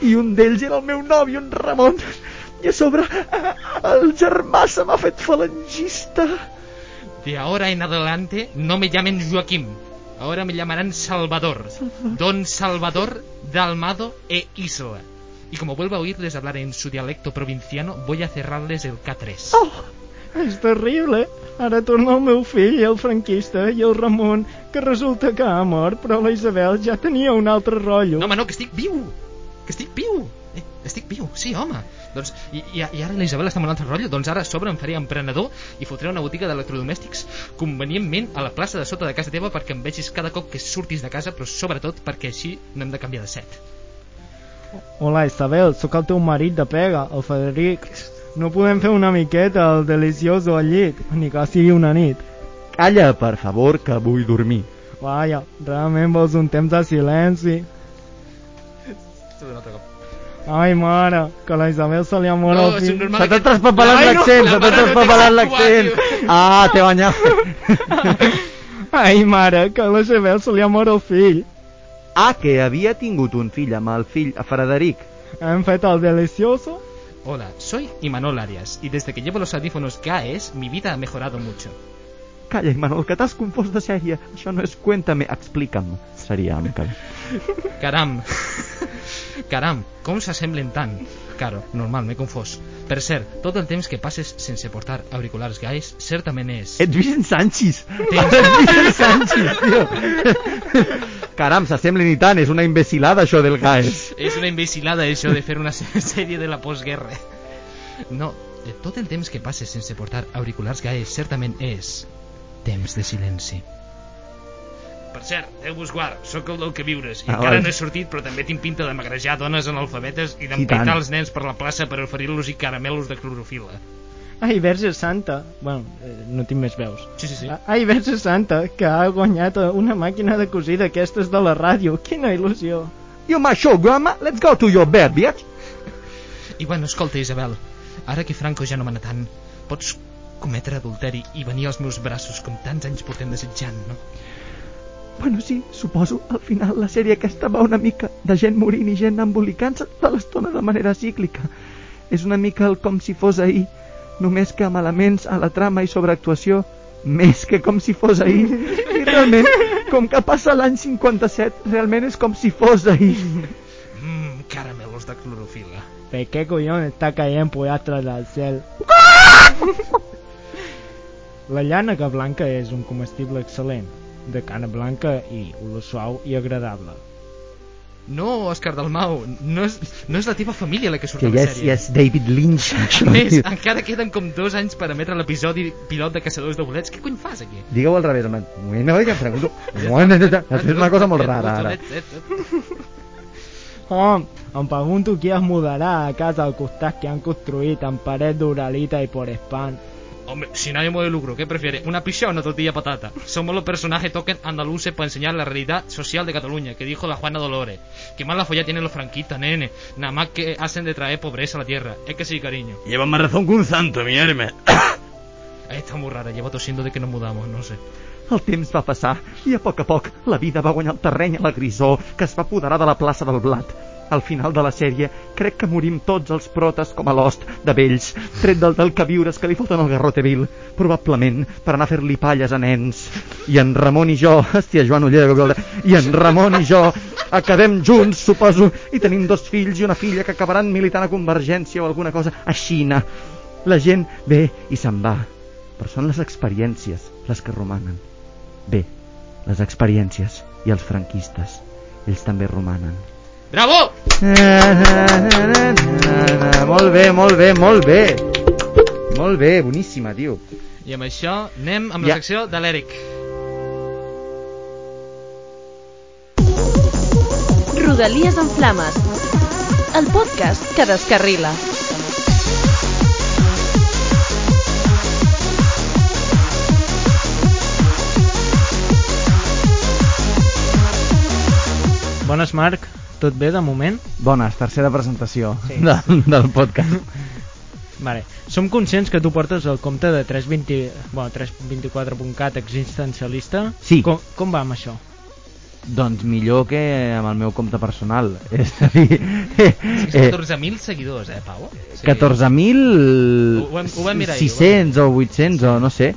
I un d'ells era el meu nòvio, en Ramon. I a sobre, el germà se m'ha fet falangista. De ahora en adelante no me llamen Joaquim. Ahora me llamarán Salvador. Don Salvador Dalmado e Isla. Y como vuelvo a oírles hablar en su dialecto provinciano, voy a cerrarles el K3. Oh, És terrible. Ara torna el meu fill, el franquista, i el Ramon, que resulta que ha mort, però la Isabel ja tenia un altre rotllo. No, home, no, que estic viu! Que estic viu! Eh, estic viu, sí, home! Doncs, i, i, i ara la Isabel està amb un altre rotllo, doncs ara a sobre em faré emprenedor i fotré una botiga d'electrodomèstics convenientment a la plaça de sota de casa teva perquè em vegis cada cop que surtis de casa, però sobretot perquè així no hem de canviar de set. Hola, Isabel, sóc el teu marit de pega, el Federic. No podem fer una miqueta el delicioso al llit, ni que sigui una nit. calla, per favor, que vull dormir. Vaja, realment vols un temps de silenci. Un altre cop. Ai, mare, que la Isabel se li ha mort No, el fill. normal Se t'ha que- traspapelat no, l'accent, la se t'ha no traspapelat l'accent. Ah, te <laughs> bañat. Ai, mare, que la Isabel se li ha mort el fill. Ah, que havia tingut un fill amb el fill Frederic. Hem fet el delicioso? Hola, soy Imanol Arias y desde que llevo los audífonos GAES mi vida ha mejorado mucho. Calla, Imanol, que t'has confós de sèrie. Això no és Cuéntame, explica'm. Seria encara. Caram, caram, com s'assemblen tant? Caro, normal, m'he confós. Per cert, tot el temps que passes sense portar auriculars GAES certament és... Ets Vicent Sánchez. Tens- <laughs> Ets Vicent Sánchez, tio. Caram, s'assemblen i tant, és una imbecilada això del GAES. És una imbecilada això de fer una <laughs> sèrie de la postguerra. No, eh, tot el temps que passes sense portar auriculars GAES certament és temps de silenci. Per cert, Déu-vos guard, sóc el del que viures i Ah, encara no he sortit però també tinc pinta de magrejar dones analfabetes i I d'empaitar els nens per la plaça per oferir-los i caramelos de clorofila. Ai, Verge Santa. Bueno, eh, no tinc més veus. Sí, sí, sí. Ai, Verge Santa, que ha guanyat eh, una màquina de cosir d'aquestes de la ràdio. Quina il·lusió. You my show, grandma. Let's go to your bed, bitch. I bueno, escolta, Isabel, ara que Franco ja no mana tant, pots cometre adulteri i venir als meus braços com tants anys portem desitjant, no? Bueno, sí, suposo. Al final la sèrie aquesta va una mica de gent morint i gent embolicant-se tota l'estona de manera cíclica. És una mica el com si fos ahir, només que amb elements a la trama i sobreactuació més que com si fos ahir. I realment, com que passa l'any 57, realment és com si fos ahir. Mmm, clorofila. ¿De qué coño está cayendo pollastres al cel? La llana que blanca és un comestible excel·lent, de cana blanca i olor suau i agradable. No, Òscar Dalmau, no és, no és la teva família la que surt Que a la ja és, sèrie. ja és David Lynch, <laughs> això, A més, tio. encara queden com dos anys per emetre l'episodi pilot de Caçadors de Bolets. Què cony fas aquí? Digue-ho al revés, home. No, ja em pregunto. Bueno, Has fet una cosa molt rara, ara. <laughs> Oh, em pregunto qui es mudarà a casa al costat que han construït amb paret d'uralita i por spam. Hombre, si nadie mueve lucro, ¿qué prefiere? ¿Una pizza o una tortilla de patata? Somos los personajes token andaluces para enseñar la realidad social de Cataluña, que dijo la Juana Dolores. Que más la folla tienen los franquistas, nene. Nada más que hacen de traer pobreza a la tierra. Es que sí, cariño. Lleva más razón que un santo, mi herme. <coughs> Está muy rara, llevo tosiendo de que nos mudamos, no sé. El temps va passar i a poc a poc la vida va guanyar el terreny a la grisó que es va apoderar de la plaça del blat. Al final de la sèrie crec que morim tots els protes com a l'host de vells, tret del del que viures que li foten garrote vil, probablement per anar a fer-li palles a nens. I en Ramon i jo, hòstia, Joan Uller, Gabriel, i en Ramon i jo acabem junts, suposo, i tenim dos fills i una filla que acabaran militant a Convergència o alguna cosa a Xina. La gent ve i se'n va, però són les experiències les que romanen. Bé, les experiències i els franquistes, ells també romanen. ¡Bravo! Molt bé, molt bé, molt bé. Molt bé, boníssima, tio. I amb això anem amb la Ja. secció de l'Eric. Rodalies en flames. El podcast que descarrila. Bones, Marc. Tot bé de moment? Bones, tercera presentació Sí. de, del podcast. <laughs> Vale. Som conscients que tu portes el compte de 320, bueno, 324.cat existencialista. Sí. Com, com va amb això? Doncs millor que amb el meu compte personal. <laughs> És a dir, És eh, 14.000 seguidors, eh, Pau? Sí. 14.000... Ho vam- ho vam mirar ahir, ho vam 600 o 800 o no sé.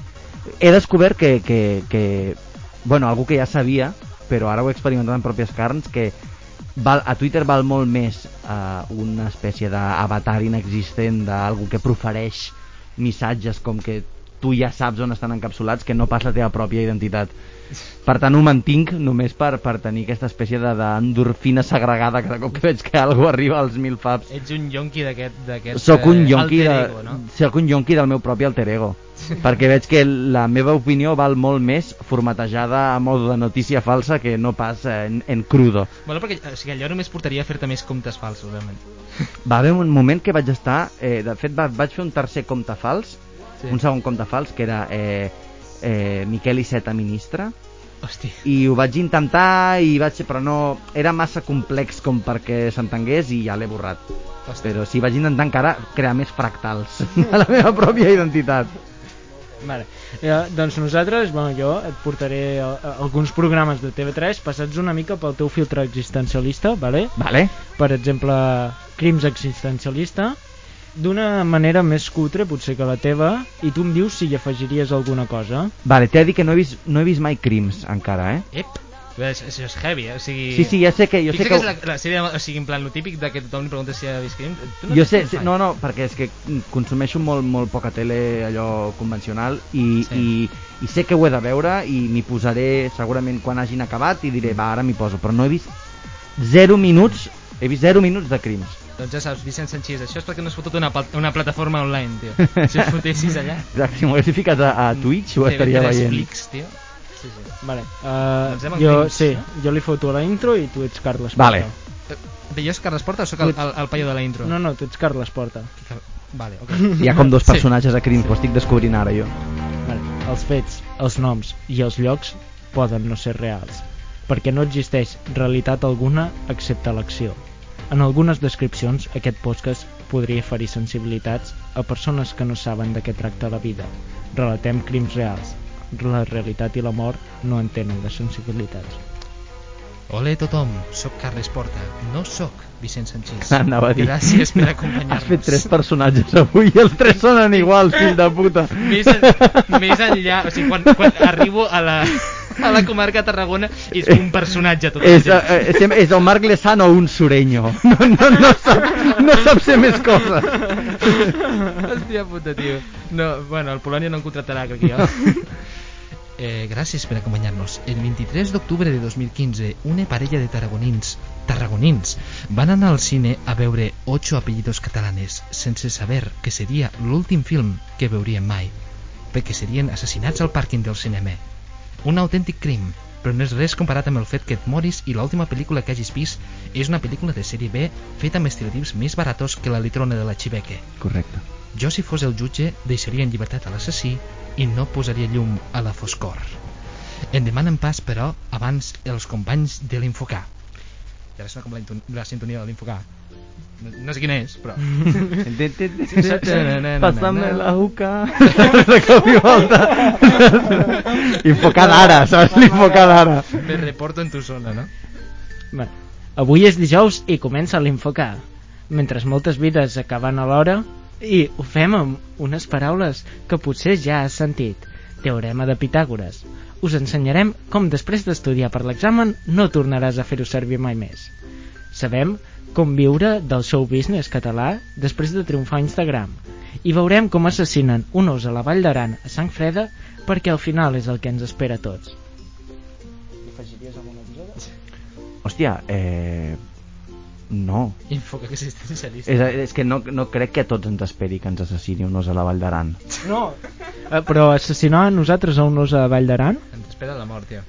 He descobert que, que, que... Bueno, algú que ja sabia, però ara ho he experimentat en pròpies carns, que val, a Twitter val molt més uh, una espècie d'avatar inexistent d'algú que profereix missatges com que tu ja saps on estan encapsulats que no pas la teva pròpia identitat. Per tant, ho mantinc només per, per tenir aquesta espècie de- d'endorfina segregada cada cop que veig que algú arriba als mil faps. Ets un yonqui d'aquest... Soc un eh, yonqui, de, ego, no? soc un yonqui del meu propi alter ego perquè veig que la meva opinió val molt més formatejada a modo de notícia falsa que no pas en, en crudo Bueno, perquè o sigui, allò només portaria a fer-te més comptes falsos, realment. va haver un moment que vaig estar eh, de fet va, vaig fer un tercer compte fals Sí. un segon compte fals que era eh, eh, Miquel Iceta ministre Hòstia. i ho vaig intentar i vaig però no era massa complex com perquè s'entengués i ja l'he borrat Hòstia. però sí, vaig intentar encara crear més fractals <laughs> de la meva pròpia identitat Vale. Eh, doncs nosaltres, bueno, jo et portaré a, a, alguns programes de TV3 passats una mica pel teu filtre existencialista, vale? vale? per exemple, Crims existencialista, d'una manera més cutre potser que la teva, i tu em dius si hi afegiries alguna cosa. Vale, t'he de dir que no he vist, no he vist mai Crims encara, eh? Ep. És, és, és heavy, eh? O sigui... Sí, sí, ja sé que... Jo sé que, que... és la, la sèrie, o sigui, en plan, lo típic de que tothom li pregunta si ha vist Crim. Tu Jo sé, fan? no, no, perquè és que consumeixo molt, molt poca tele allò convencional i, Sí. i, i sé que ho he de veure i m'hi posaré segurament quan hagin acabat i diré, va, ara m'hi poso, però no he vist zero minuts, he vist zero minuts de crims. Doncs ja saps, Vicent Sanchís, això és perquè no has fotut una, pla- una plataforma online, tio. <laughs> Si us fotessis allà... Exacte, si m'ho hagués ficat a, a Twitch ho estaria TV3 veient. Flix, tio. Sí, sí. Vale. Uh, Doncs jo, Crims, sí, no? jo li foto la intro i tu ets Carles Vale. Porta. Bé, jo és Carles Porta o sóc el, el, el paio de la intro? No, no, tu ets Carles Porta. Vale, ok. Hi ha com dos Sí. personatges a Crims, ho estic descobrint ara jo. Vale. Els fets, els noms i els llocs poden no ser reals, perquè no existeix realitat alguna excepte l'acció. En algunes descripcions, aquest podcast podria ferir sensibilitats a persones que no saben de què tracta la vida. Relatem crims reals. La realitat i la mort no en tenen de sensibilitats. Ole tothom, sóc Carles Porta, no sóc Vicent Sanchís. Anava a dir. Gràcies per acompanyar-nos. <laughs> Has fet tres personatges avui i els tres sonen iguals, fill de puta. més, en, més enllà, o sigui, quan, quan arribo a la, a la comarca de Tarragona i és un personatge tot És, eh, és, és el Marc Lesano un sureño. No, no, no, sap, no sap ser més coses. Hòstia puta, tio. No, bueno, el Polònia no em contractarà, crec que jo. Eh, gràcies per acompanyar-nos. El 23 d'octubre de 2015, una parella de tarragonins, tarragonins van anar al cine a veure Ocho apellidos catalanes, sense saber que seria l'últim film que veurien mai, perquè serien assassinats al pàrquing del cinema. Un autèntic crim, però no és res comparat amb el fet que et moris i l'última pel·lícula que hagis vist és una pel·lícula de sèrie B feta amb estereotips més baratos que la litrona de la Xibeque. Correcte. Jo, si fos el jutge, deixaria en llibertat a l'assassí i no posaria llum a la foscor. En demanen pas, però, abans els companys de l'Infocar. I ara sona com la, la sintonia de l'Infocar. No, no sé quina és, però... Pásame la uca. De cop i volta. Infocar d'ara, saps? L'infocar d'ara. Me reporto en tu zona, no? Bé, avui és dijous i comença l'Infocar, mentre moltes vides acaben a l'hora i ho fem amb unes paraules que potser ja has sentit. Teorema de Pitàgores. Us ensenyarem com després d'estudiar per l'examen no tornaràs a fer-ho servir mai més. Sabem com viure del show business català després de triomfar a Instagram i veurem com assassinen un os a la Vall d'Aran a sang freda perquè al final és el que ens espera a tots. Hi afegiries alguna cosa? Hòstia, eh... No. Infocar existencialista. És, és que no, no crec que a tots ens esperi que ens assassini un os a la Vall d'Aran. No. Eh, però assassinar a nosaltres a un os a Vall d'Aran? Espera la mort, tio.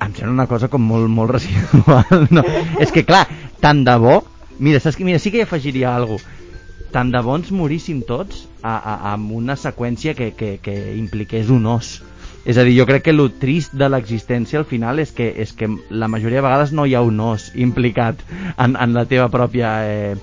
Em sembla una cosa com molt, molt residual. No. <laughs> és que clar, tant de bo... Mira, saps que, mira, sí que hi afegiria alguna cosa. Tant de bo ens moríssim tots a, a, amb una seqüència que, que, que impliqués un os. És a dir, jo crec que el trist de l'existència al final és que, és que la majoria de vegades no hi ha un os implicat en, en la teva pròpia eh,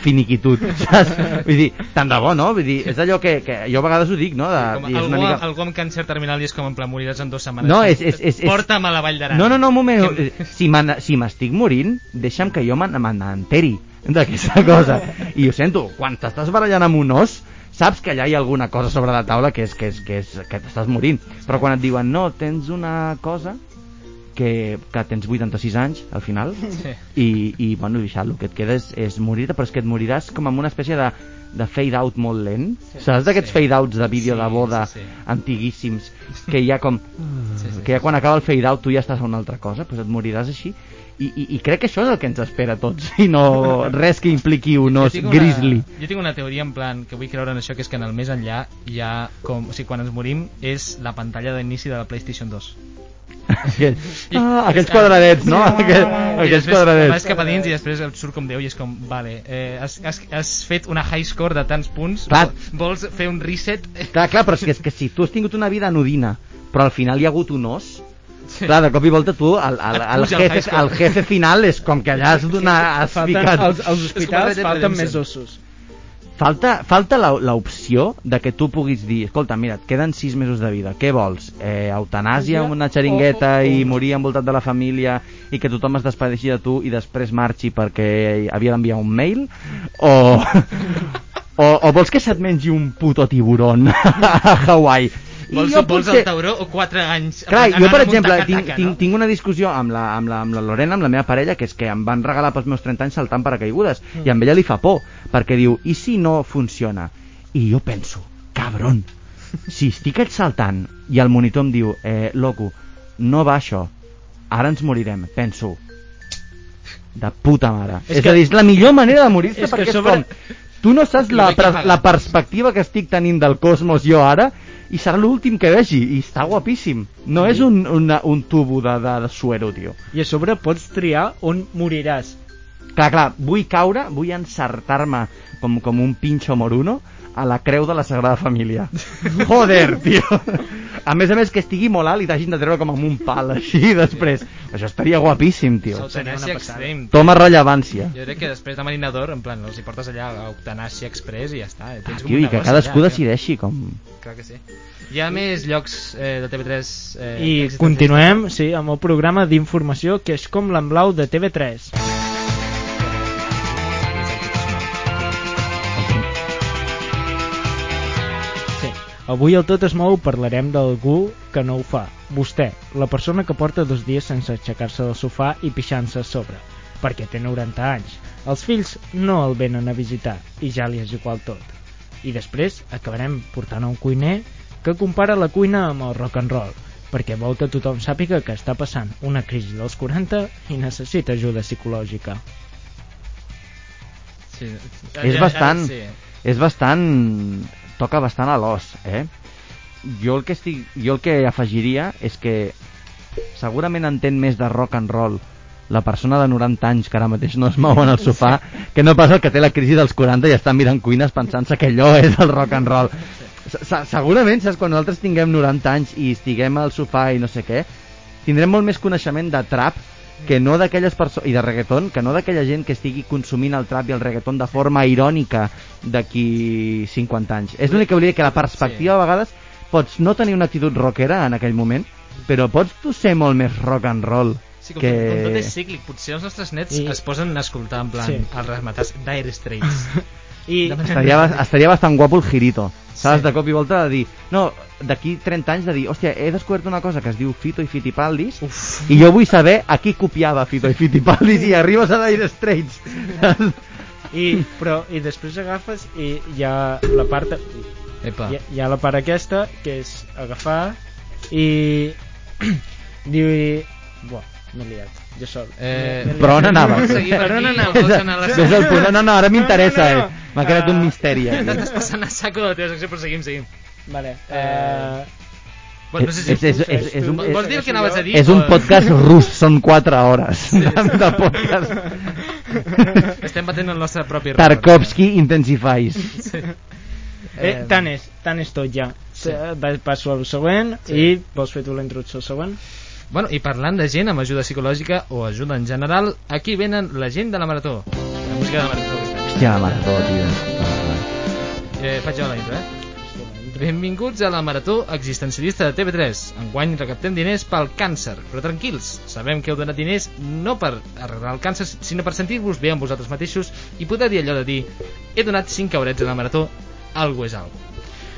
finiquitud, <laughs> saps? Vull dir, tant de bo, no? Vull dir, és allò que, que jo a vegades ho dic, no? De, Com dir, és algú, una mica... algú amb càncer terminal i és com en plan moriràs en dues setmanes. No, és- és- és- és- Porta'm a la Vall d'Aran. No, no, no, un moment. Que- Si me si m'estic morint, deixa'm que jo me n'enteri d'aquesta cosa. I ho sento, quan t'estàs barallant amb un os, saps que allà hi ha alguna cosa sobre la taula que és que, és, que, és, que t'estàs morint. Però quan et diuen, no, tens una cosa que, que tens 86 anys al final Sí. i, i bueno, i això, el que et queda és, és morir-te però és que et moriràs com amb una espècie de, de fade out molt lent saps d'aquests Sí. fade outs de vídeo Sí, de boda sí, sí. antiguíssims que ja com Sí, sí, que ja quan acaba el fade out tu ja estàs a una altra cosa doncs et moriràs així i, i, i crec que això és el que ens espera a tots i no res que impliqui un os Jo tinc una- grizzly Jo tinc una teoria en plan que vull creure en això, que és que en el més enllà hi ha com... O sigui, quan ens morim és la pantalla d'inici de la PlayStation 2. Aquell, <laughs> ah, aquells quadradets no? <laughs> Aquell, aquells després vas quadradets cap a dins i després et surt com Déu i és com, vale, eh, has, has, has fet una high score de tants punts, Clar. vol- vols fer un reset? clar, clar, però és que, és que si tu has tingut una vida anodina però al final hi ha hagut un os. Clar, de cop i volta tu, el, el, el, jefe, el jefe final és com que allà has, donar, has Falten, ficat... als, als hospitals falten més ossos. Falta, falta la- l'opció de que tu puguis dir escolta, mira, et queden 6 mesos de vida, què vols? Eh, eutanàsia amb una xeringueta O- o- o- i morir envoltat de la família i que tothom es despedeixi de tu i després marxi perquè havia d'enviar un mail? O, <laughs> o, o vols que se't mengi un puto tiburon <laughs> a Hawaii? Vols, jo vols potser- el tauró o 4 anys? Clar, jo per amb un exemple taca-taca, tinc, no? tinc, tinc una discussió amb la, amb, la, amb la Lorena, amb la meva parella, que és que em van regalar pels meus 30 anys saltant paracaigudes, mm. i amb ella li fa por, perquè diu, i si no funciona? I jo penso, cabron, si estic saltant i el monitor em diu, eh, loco, no va això, ara ens morirem, penso, de puta mare. És, És és que- a dir, és la millor manera de morir-se és que perquè és sobre- com... Tu no saps la, la perspectiva que estic tenint del cosmos jo ara i serà l'últim que vegi i està guapíssim. No és un, una, un tubo de, de, de suero, tio. I a sobre pots triar on moriràs. Clar, clar, vull caure, vull encertar-me com, com un pinxo moruno a la creu de la Sagrada Família. <laughs> Joder, tio. A més a més que estigui molt alt i t'hagin de treure com amb un pal <laughs> així després. Això estaria guapíssim, tio. Eutanàsia extrem. Toma rellevància. Jo crec que després de Marinador, en plan, els hi portes allà a Eutanàsia Express i ja està. eh, Tens com Tio, i que cadascú allà, decideixi com... Clar que sí. Hi ha més llocs eh, de TV3... Eh, I continuem, sí, amb el programa d'informació que és com l'emblau de TV3. Avui al Tot es mou parlarem d'algú que no ho fa. Vostè, la persona que porta dos dies sense aixecar-se del sofà i pixant-se a sobre, perquè té 90 anys. Els fills no el venen a visitar i ja li és igual tot. I després acabarem portant a un cuiner que compara la cuina amb el rock and roll, perquè vol que tothom sàpiga que està passant una crisi dels 40 i necessita ajuda psicològica. Sí. És bastant- Sí. És bastant... toca bastant a l'os, eh? Jo el que estic... jo el que afegiria és que segurament entén més de rock and roll la persona de 90 anys que ara mateix no es mou en el sofà que no pas el que té la crisi dels 40 i està mirant cuines pensant-se que allò és el rock and roll. Se- segurament, saps, quan nosaltres tinguem 90 anys i estiguem al sofà i no sé què tindrem molt més coneixement de trap que no d'aquelles persones i de reggaeton, que no d'aquella gent que estigui consumint el trap i el reggaeton de forma irònica d'aquí 50 anys. És l'únic que volia dir que la perspectiva a vegades pots no tenir una actitud rockera en aquell moment, però pots tu ser molt més rock and roll Sí, com, que... com tot és cíclic, potser els nostres nets I- es posen a escoltar en plan Sí. sí. els resmatats Dire Straits. <laughs> I, Estaria, estaria bastant guapo el girito. Saps? Sí. De cop i volta de dir... No, d'aquí 30 anys de dir... Hòstia, he descobert una cosa que es diu Fito i Fitipaldis Uf. i jo vull saber a qui copiava Fito i Fitipaldis i arribes a Dire Straits. i, però, i després agafes i hi ha la part Epa. hi, hi ha la part aquesta que és agafar i <clears throat> diu i... Buah, m'he liat, jo sol. Eh, m'he però on liat. anaves? Vols seguir per Per on aquí o anaves? vols anar a la Ves al punt. No, no, no, ara m'interessa, No, no, no. eh? M'ha quedat un Ah. misteri. aquí. T'estàs passant a saco de la teva secció, però seguim, seguim. Vale. Eh, Eh, Bueno, no sé si... És- és- és- és un- Vols dir el que anaves a dir? És un podcast rus, són 4 hores de, de podcast. <laughs> Estem batent el nostre propi rècord. Tarkovsky Intensifies. Sí. eh, tant és, tant és tot ja. Sí. Passo al següent Sí. i vols fer tu la introducció al següent? Bueno, i parlant de gent amb ajuda psicològica o ajuda en general, aquí venen la gent de la Marató. La música de la Marató. Hòstia, la marató, tio. Eh, faig jo la intro, eh? Benvinguts a la Marató Existencialista de TV3. Enguany recaptem diners pel càncer, però tranquils, sabem que heu donat diners no per arreglar el càncer, sinó per sentir-vos bé amb vosaltres mateixos i poder dir allò de dir he donat 5 caurets a la Marató, algo és algo.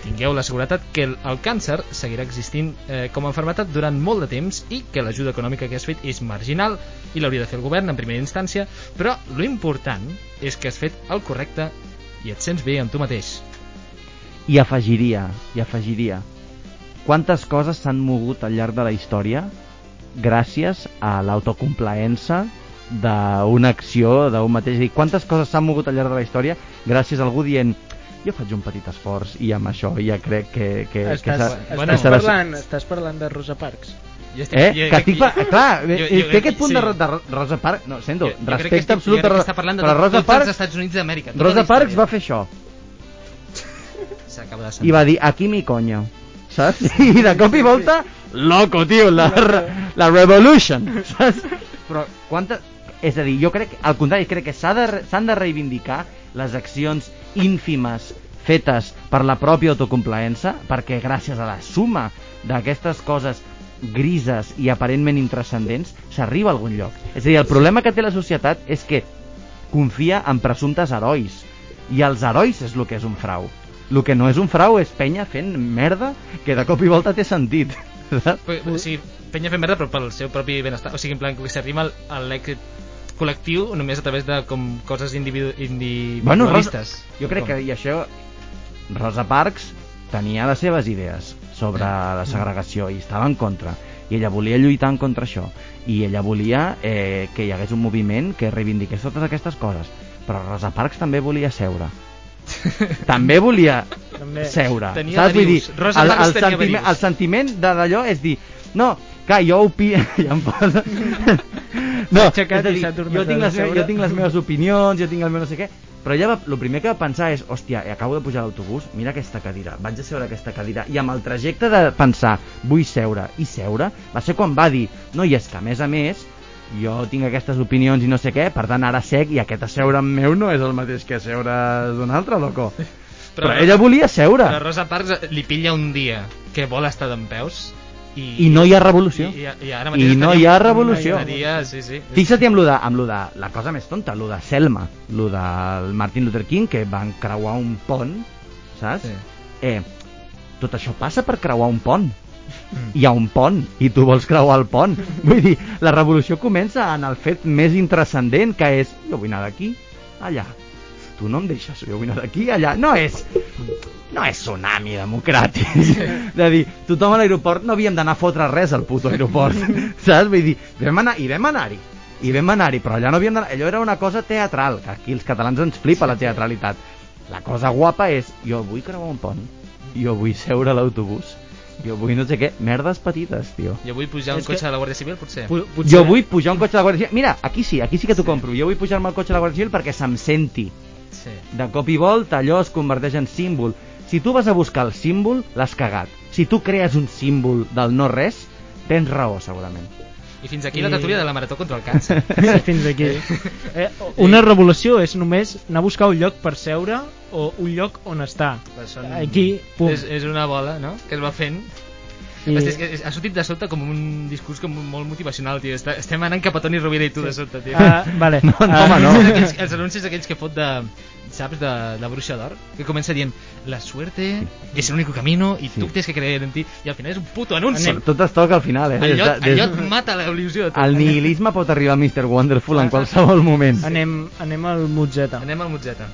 Tingueu la seguretat que el, càncer seguirà existint eh, com a enfermetat durant molt de temps i que l'ajuda econòmica que has fet és marginal i l'hauria de fer el govern en primera instància, però lo important és que has fet el correcte i et sents bé amb tu mateix. I afegiria, i afegiria, quantes coses s'han mogut al llarg de la història gràcies a l'autocomplaença d'una acció d'un mateix. Dir, quantes coses s'han mogut al llarg de la història gràcies a algú dient jo faig un petit esforç i amb això ja crec que... que, estàs, que bueno, estàs, parlant, estàs parlant de Rosa Parks. Jo Eh? Que estic... Pa... Clar, Jo- jo, jo té crec- aquest punt sí. de, de Ro- Rosa Parks... No, sento, Jo- jo crec que respecte estic- absolut jo està parlant de però Rosa tots Parks, els Estats Units d'Amèrica. tota Rosa Parks va fer això S'acaba de i va dir aquí mi coño saps? <laughs> i de cop i volta loco tio, la, la revolution <laughs> saps? però quanta és a dir, jo crec, al contrari crec que s'ha de, s'han de reivindicar les accions ínfimes fetes per la pròpia autocomplaença perquè gràcies a la suma d'aquestes coses grises i aparentment intrascendents s'arriba a algun lloc és a dir, el problema que té la societat és que confia en presumptes herois i els herois és el que és un frau el que no és un frau és penya fent merda que de cop i volta té sentit <laughs> saps? Sigui, penya fent merda però pel seu propi benestar. O sigui, en plan, que s'arriba a l'èxit col·lectiu només a través de com coses individu Bueno, Rosa, individualistes. jo crec Com? que i això Rosa Parks tenia les seves idees sobre la segregació i estava en contra i ella volia lluitar en contra això i ella volia eh, que hi hagués un moviment que reivindiqués totes aquestes coses però Rosa Parks també volia seure <laughs> també volia També. seure Tenia saps? Vull dir. Rosa el, el, tenia sentiment, el sentiment de d'allò és dir no, clar, jo opi... <laughs> ja em posa... <laughs> no, S'ha aixecat a i dir, s'ha tornat jo tinc, les, jo tinc les meves opinions, jo tinc el meu no sé què, però ella va, el primer que va pensar és, hòstia, acabo de pujar a l'autobús, mira aquesta cadira, vaig a seure a aquesta cadira, i amb el trajecte de pensar, vull seure i seure, va ser quan va dir, no, i és que a més a més, jo tinc aquestes opinions i no sé què, per tant ara sec i aquest asseure amb meu no és el mateix que asseure d'un altre, loco. Però, però ella volia seure. Però Rosa Parks li pilla un dia que vol estar d'en peus i, I no hi ha revolució. I, i, i, ara I mateix no estaria- hi ha revolució. estaria- sí, sí. Fixa't amb lo de, amb lo de la cosa més tonta, lo de Selma, lo del Martin Luther King, que van creuar un pont, saps? Sí. Eh, tot això passa per creuar un pont. Hi ha un pont i tu vols creuar el pont. <laughs> Vull dir, la revolució comença en el fet més intrascendent, que és jo vull anar d'aquí, allà. Tu no em deixes, anar d'aquí, allà. No és, no és tsunami democràtic. <laughs> De dir, tothom a l'aeroport no havíem d'anar a fotre res al puto aeroport. <laughs> Saps? Vull dir, vam anar, i vam anar-hi. I vam anar-hi, però allà no havíem d'anar... Allò era una cosa teatral, que aquí els catalans ens flipa la teatralitat. La cosa guapa és, jo vull creuar un pont, jo vull seure a l'autobús, jo vull no sé què, merdes petites, tio. Jo vull pujar un És cotxe que- de la Guàrdia Civil, potser. Pu- potser- Jo vull pujar un cotxe de la Guàrdia Civil. Mira, aquí sí, aquí sí que t'ho compro. Jo vull pujar-me al cotxe de la Guàrdia Civil perquè se'm senti. Sí. De cop i volta allò es converteix en símbol. Si tu vas a buscar el símbol, l'has cagat. Si tu crees un símbol del no res, tens raó, segurament. I fins aquí I- la tertúlia de la Marató contra el càncer. <laughs> <laughs> Fins aquí. Eh, una revolució és només anar a buscar un lloc per seure o un lloc on estar. Però són- Aquí, pum. És, és una bola, no?, que es va fent. I... I... És que ha sortit de sobte com un discurs com molt motivacional, tio. Està, estem anant cap a Toni Rovira i tu de sobte, tio. Ah, vale. No, no, Ah, home, no. Aquells, els anuncis aquells que fot de saps, de, de Bruixa d'Or que comença dient, la suerte es el único camino y Sí. tú tienes que creer en ti i al final és un puto anunci Anem. Tot es toca al final, eh? lloc, Des de- des- lloc mata la il·lusió El nihilisme pot arribar a Mr. Wonderful en qualsevol moment. Anem, anem al Motzeta. anem al Motzeta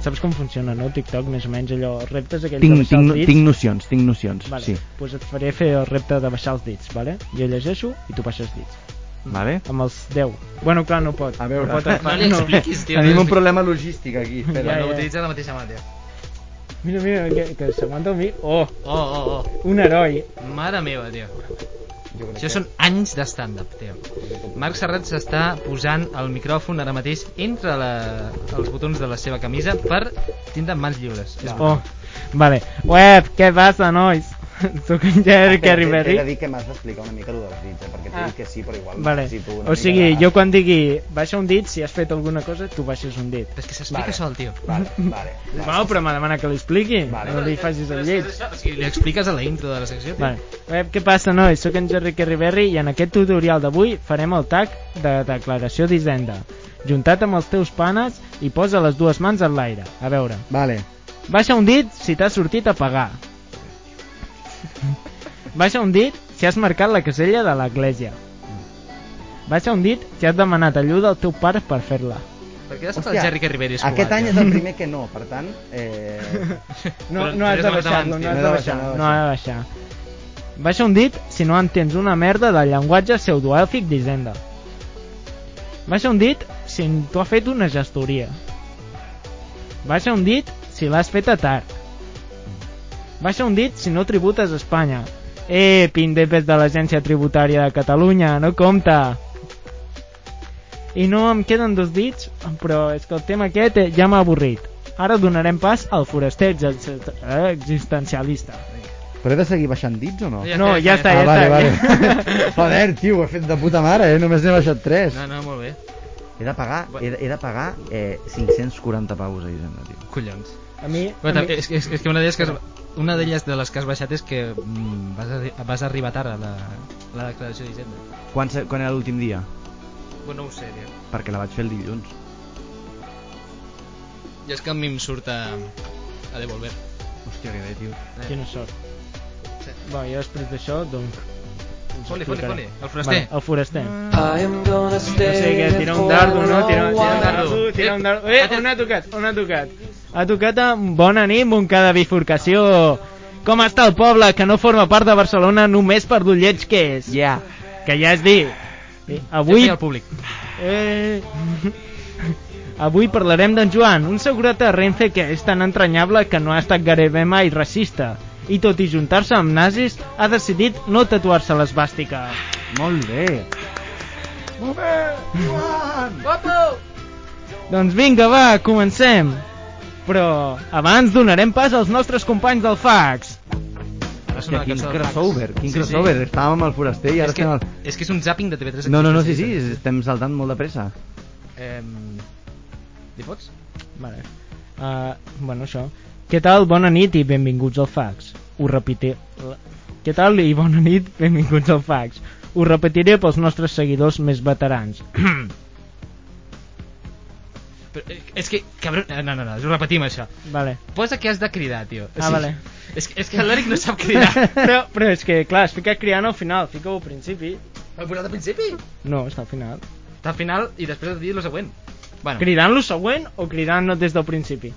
Saps com funciona, no? TikTok, més o menys allò, reptes aquells de Tinc, baixar tinc, els dits. tinc nocions, tinc nocions, Vale, sí. pues et faré fer el repte de baixar els dits, vale? Jo llegeixo i tu baixes dits. Vale? Amb els 10. Bueno, clar, no pot. A veure. no, pot <laughs> no li expliquis, tio Tenim no un problema logístic aquí. expliquis. <laughs> Espera. Ja, no ja. utilitza la mateixa mà, tio Mira, mira, que, que s'aguanta el mi. Oh, oh, oh, un heroi. oh mare meva, tio això són anys de stand-up, tio. Marc Serrat s'està posant el micròfon ara mateix entre la, els botons de la seva camisa per tindre mans lliures. És Oh, vale. Web, què passa, nois? Soc en Jerry Kerry Berry. dir que m'has d'explicar una mica el dels dits, eh? perquè t'he dit que sí, però igual Vale. O sigui, jo quan digui baixa un dit, si has fet alguna cosa, tu baixes un dit. És que s'explica Vale. sol, tio. Vale, <laughs> vale. No, però m'ha demanat que li expliqui. Vale. No li facis el Però llit. O sigui, li expliques a la intro de la secció, tio. Vale. Web, què passa, nois? Soc en Jerry Kerry Berry i en aquest tutorial d'avui farem el tag de declaració d'Hisenda. Juntat amb els teus panes i posa les dues mans en l'aire. A veure. Vale. Baixa un dit si t'has sortit a pagar. Baixa un dit si has marcat la casella de l'església. Baixa un dit si has demanat ajuda al teu pare per fer-la. Per què has estat Jerry Carriberi Escobar? Aquest any tio? és el primer que no, per tant... Eh... <laughs> No, no has de abans, no tio. has No de baixar, baixar, no no has de baixar. Baixa un dit si no entens una merda del llenguatge pseudoèlfic d'Hisenda. Baixa un dit si tu has fet una gestoria. Baixa un dit si l'has fet a tard. Baixa un dit si no tributes a Espanya. Eh, pindepes de l'Agència Tributària de Catalunya, no compta. I no em queden dos dits, però és que el tema aquest eh, ja m'ha avorrit. Ara donarem pas al foraster eh, existencialista. Però he de seguir baixant dits o no? Ja No, està, ja ja està, ah, ja vale, està. vale. <laughs> Joder, tio, ho he fet de puta mare, eh? Només n'he baixat 3. No, no, molt bé. He de pagar, he de, he de pagar eh, 540 paus a Hisenda, tio. Collons. A mi, Però, a mi és, és, és que una d'elles que has, una d'elles de les que has baixat és que mm, vas, arri vas arribar tard a la, a la declaració d'Hisenda. Quan, se- quan era l'últim dia? Bueno, no ho sé, tio. Perquè la vaig fer el dilluns. I és que a mi em surt a, a devolver. Hòstia, que bé, tio. quina sort. Sí. Bon, i després d'això, doncs... Foli, foli, foli. El foraster. Vale, el foraster. Am gonna No sé què, tira un dardo, no? Tira, tira un dardo, tira un dardo. Eh, on ha tocat? On ha tocat? Ha tocat a Bona nit, Montcada Bifurcació. Com està el poble que no forma part de Barcelona només per lleig que és? Ja. Que ja és dir. Eh, Ja Avui... el públic. Eh... <laughs> Avui parlarem d'en Joan, un segurata de Renfe que és tan entranyable que no ha estat gairebé mai racista. I tot i juntar-se amb nazis, ha decidit no tatuar-se l'esbàstica. Molt bé. Molt bé, Joan! Doncs vinga, va, comencem. Però abans donarem pas als nostres companys del fax. Hòstia, quin crossover, quin Sí, crossover. Sí. Estàvem amb el foraster i ara És que, estem al... és que és un zapping de TV3 No, no, no, sí, sí, estem saltant molt de pressa. Eh, li fots? Vale. Uh, bueno, això. Què tal? Bona nit i benvinguts al fax. Ho repetiré... Què tal i bona nit, <laughs> benvinguts al fax. Ho repetiré pels nostres seguidors més veterans. <clears throat> Però, eh, és que, cabron... eh, No, no, no, ho repetim, això. Vale. Posa que has de cridar, tio. O Ah, vale. És, que- és que l'Eric no sap cridar. <laughs> però, però és que, clar, es fica cridant al final, fica-ho al principi. Ho he posat al principi? No, està al final. Està al final i després de dir lo següent. Bueno, Cridant lo següent o cridant des del principi?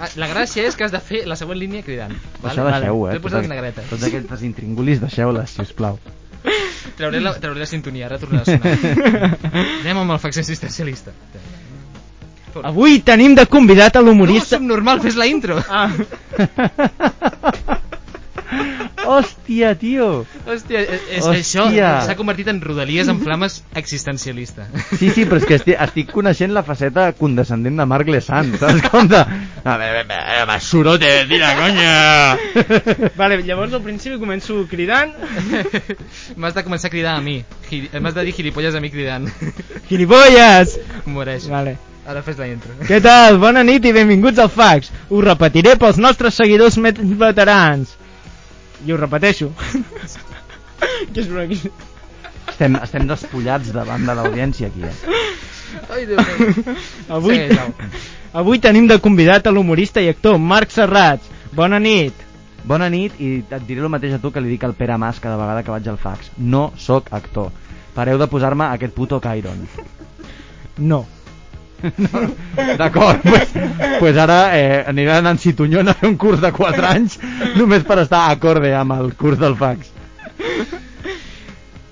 Ah, la gràcia és que has de fer la següent línia cridant. Això deixeu-ho, T'he eh? posat Totes- vinagreta. Tots aquests intringulis, deixeu-les, si us plau. Trauré la, trauré la sintonia, ara tornarà a sonar. <laughs> Anem amb el fax existencialista. Avui tenim de convidat a No, l'humorista... subnormal, fes la intro. Ah, <laughs> Hòstia, tio! Hòstia, és, és Hòstia. això s'ha convertit en rodalies en flames existencialista. Sí, sí, però és que estic, estic coneixent la faceta condescendent de Marc Lesan, saps com de... A veure, basurote, tira, conya! vale, llavors al principi començo cridant. M'has de començar a cridar a mi. M'has de dir gilipolles a mi cridant. Gilipolles! Moreix. Vale. Ara fes la intro. Què tal? Bona nit i benvinguts al Fax. Ho repetiré pels nostres seguidors veterans. I ho repeteixo. <laughs> que és una... Estem, estem despullats davant de l'audiència aquí, eh? Ai, Déu meu. Avui, Jau. avui tenim de convidat a l'humorista i actor Marc Serrats. Bona nit. Bona nit i et diré el mateix a tu que li dic al Pere Mas cada vegada que vaig al fax. No sóc actor. Pareu de posar-me aquest puto Cairon. No. D'acord, pues, pues ara eh, aniré a Nancy Tunyón a fer un curs de 4 anys només per estar acorde amb el curs del fax.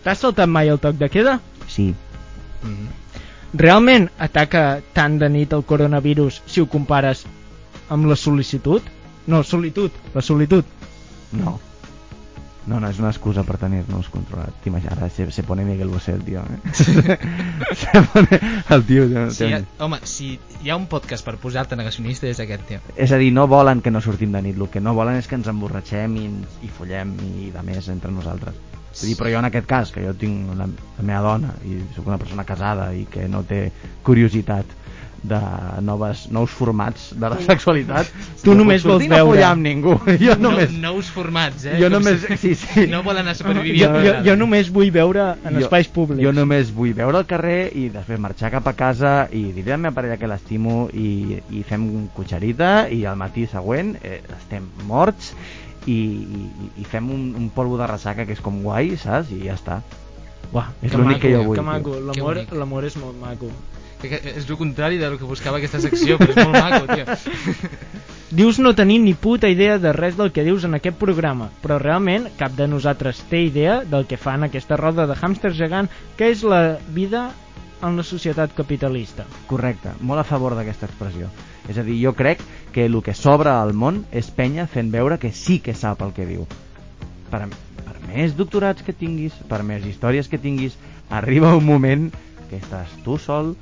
T'has saltat mai el toc de queda? Sí. Mhm. Realment ataca tant de nit el coronavirus si ho compares amb la sol·licitud? No, solitud, la solitud. No. No, no, és una excusa per tenir-nos controlat. T'imagines, ara se, se pone Miguel Bosé el tio, eh? <laughs> se pone el tio... tio, Si hi ha, home, si hi ha un podcast per posar-te negacionista és aquest, tio. És a dir, no volen que no sortim de nit, el que no volen és que ens emborratxem i, i follem i de més entre nosaltres. És a dir, però jo en aquest cas, que jo tinc la, la meva dona i sóc una persona casada i que no té curiositat de noves, nous formats de la sexualitat Tu no només vols veure. follar amb ningú <laughs> jo només, No, nous formats, eh? Jo Com només- si- sí, sí. No volen anar Jo, supervivint. jo, jo només vull veure en espais públics. Jo només vull veure al carrer i després marxar cap a casa i dir a la meva parella que l'estimo i, i fem cotxerita i al matí següent eh, estem morts i, i, i fem un, un polvo de ressaca que és com guai, saps? I ja està. Uah, És l'únic que jo vull, Que maco, l'amor és molt maco. És el contrari del que buscava aquesta secció, però és molt maco, tio. <laughs> Dius no tenir ni puta idea de res del que dius en aquest programa, però realment cap de nosaltres té idea del que fa en aquesta roda de hàmster gegant que és la vida en la societat capitalista. Correcte, molt a favor d'aquesta expressió. És a dir, jo crec que el que s'obre al món és penya fent veure que sí que sap el que diu. Per, per més doctorats que tinguis, per més històries que tinguis, arriba un moment que estàs tu sol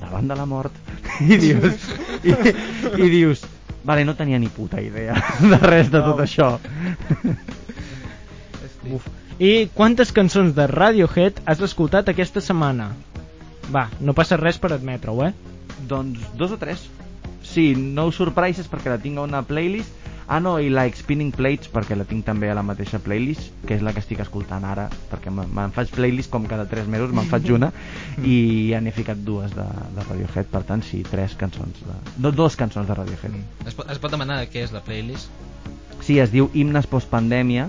davant de la mort <laughs> i dius, i, i dius vale, no tenia ni puta idea de res de tot això. Uf. I quantes cançons de Radiohead has escoltat aquesta setmana? Va, no passa res per admetre-ho, eh? Doncs dos o tres. Sí, No Surprises perquè la tinc a una playlist. Ah, no, i Like Spinning Plates perquè la tinc també a la mateixa playlist, que és la que estic escoltant ara, perquè me- me'n faig playlist com cada tres mesos, me'n faig una, <laughs> i ja n'he ficat dues de, de Radiohead, per tant, sí, tres cançons. De, do, dos cançons de Radiohead. Es pot, es pot demanar què és la playlist? Sí, es diu Himnes Postpandèmia,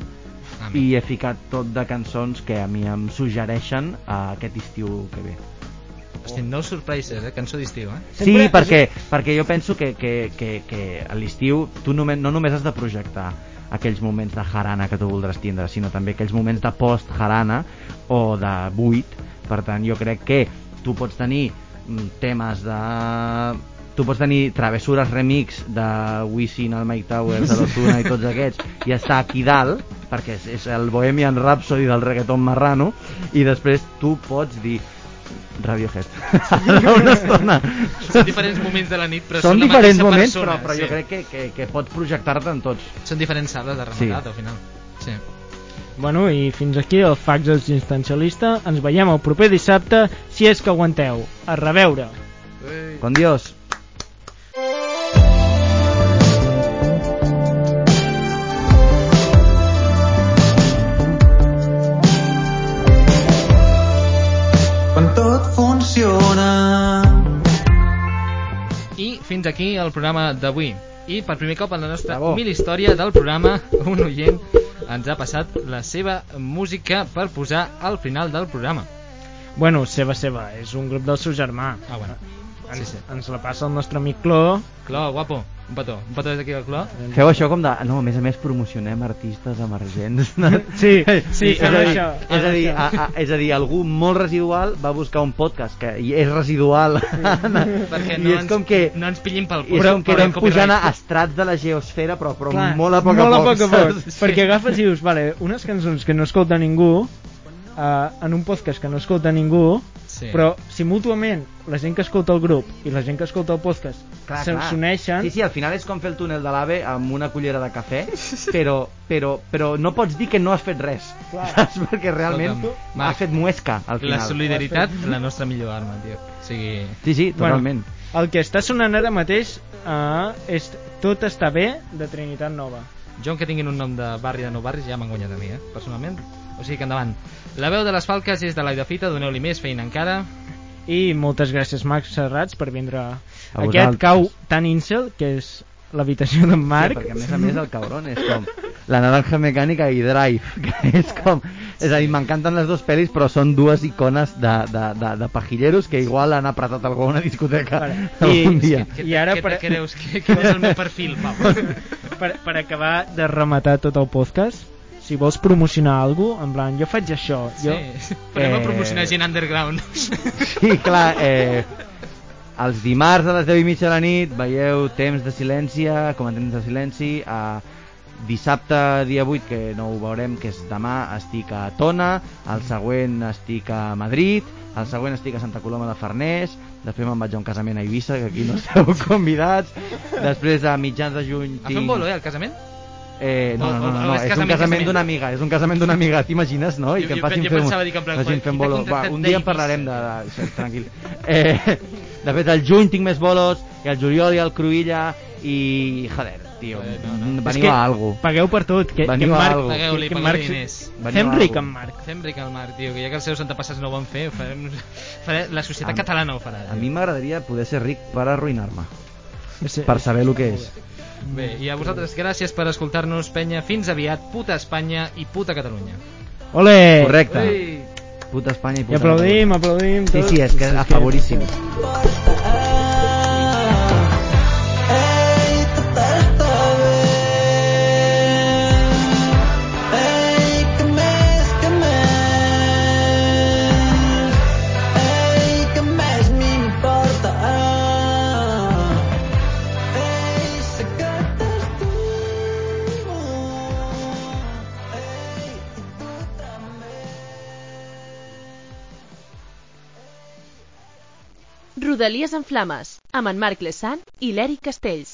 Ah, i he ficat tot de cançons que a mi em suggereixen a aquest estiu que ve. Hosti, no surprises, eh? Cançó d'estiu, eh? Sí, perquè, perquè jo penso que, que, que, que a l'estiu tu només, no només has de projectar aquells moments de jarana que tu voldràs tindre, sinó també aquells moments de post-jarana o de buit. Per tant, jo crec que tu pots tenir mm, temes de... Tu pots tenir travessures remix de Wisin, el Mike Towers, de l'Ozuna i tots aquests, i està aquí dalt, perquè és, és el Bohemian Rhapsody del reggaeton marrano, i després tu pots dir Radiohead. <laughs> una estona. Són diferents moments de la nit, però Són són, la diferents mateixa moments, persona, però, però sí. jo crec que, que, que pots projectar-te en tots. Són diferents sales de rematat, al final. Sí. Bueno, i fins aquí el fax existencialista. Ens veiem el proper dissabte, si és que aguanteu. A reveure. Con Dios. Fins aquí el programa d'avui. I per primer cop en la nostra Bravo. humil història del programa, un oient ens ha passat la seva música per posar al final del programa. Bueno, seva, seva, és un grup del seu germà. Ah, bueno. Ens, Sí, sí. ens la passa el nostre amic Cló. Cló, guapo, un petó. Un petó des d'aquí al Cló. Feu això com de... No, a més a més promocionem artistes emergents. Sí, sí, <laughs> és, a dir, això, és, a dir, a, a, és a dir, algú molt residual va buscar un podcast que i és residual <laughs> Perquè i no és ens, com que no ens pillin pel i és com que anem pujant a estrats de la geosfera però, però Clar, molt a poc a molt poc, a poc, a poc perquè agafes i dius, vale, unes cançons que no escolta ningú uh, en un podcast que no escolta ningú Sí. però si mútuament la gent que escolta el grup i la gent que escolta el podcast. S'uneixen Sí, sí, al final és com fer el túnel de l'AVE amb una cullera de cafè, però, però, però no pots dir que no has fet res, Clar. saps? Perquè realment Escolta'm, Marc, has fet muesca al La final. solidaritat, la nostra millor arma, tio. O sigui... Sí, sí, totalment. el que està sonant ara mateix uh, és Tot està bé de Trinitat Nova Jo, que tinguin un nom de barri de nou barris, ja m'han guanyat a mi, eh? Personalment. O sigui que endavant. La veu de les falques és de l'Aida Fita, doneu-li més feina encara. i moltes gràcies Max Serrats per vindre a aquest vosaltres. cau tan incel que és l'habitació d'en Marc Sí, perquè a més a més el cabron és com la naranja mecànica i Drive, <laughs> que és com... És a dir, m'encanten les dues pel·lis, però són dues icones de, de, de, de pajilleros que igual han apretat algú a una discoteca Vale. <laughs> algun I- dia. Què, I ara què, per- què creus? Que, quin és el meu perfil, <laughs> Pau? per, per acabar de rematar tot el podcast si vols promocionar alguna cosa, en plan, jo faig això jo... Sí. Podem Eh, promocionar gent underground. Sí, clar, eh, els dimarts a les 10 i mitja de la nit veieu Temps de Silència, com a Temps de Silenci, a dissabte dia 8, que no ho veurem, que és demà, estic a Tona, el següent estic a Madrid, el següent estic a Santa Coloma de Farners, després me'n vaig a un casament a Eivissa, que aquí no <laughs> esteu convidats, després a mitjans de juny A fer un bolo, eh, al casament? Eh, no, no, no, no, no és un casament, d'una amiga, és un casament d'una amiga, t'imagines, no? I que em jo- facin jo fer, un- dir que en plan, facin qui fer un t'ha bolo. Va, un dia en parlarem de... de tranquil. <laughs> Eh, de fet, al juny tinc més bolos, i al juliol ha el Cruïlla, i... Joder, tio, Eh, no, no. És veniu que a algo. pagueu per tot que, que Veniu en a Marc, algo. Pagueu-li, que, que en pagueu-li Marc diners. Fem a ric en Marc Fem ric al mar, tio, que ja que els seus antepassats no ho van fer, ho farem, farem la societat A- catalana ho farà. A mi m'agradaria poder ser ric per arruïnar-me, Sí. per saber el que és. Bé, i a vosaltres gràcies per escoltar-nos, penya. Fins aviat, puta Espanya i puta Catalunya. Ole! Correcte. Ei! Puta Espanya i i puta... aplaudim, aplaudim Sí, tots. sí, és que a favoríssim. Ei, Rodalies en Flames, amb en Marc Lesan i l'Eric Castells.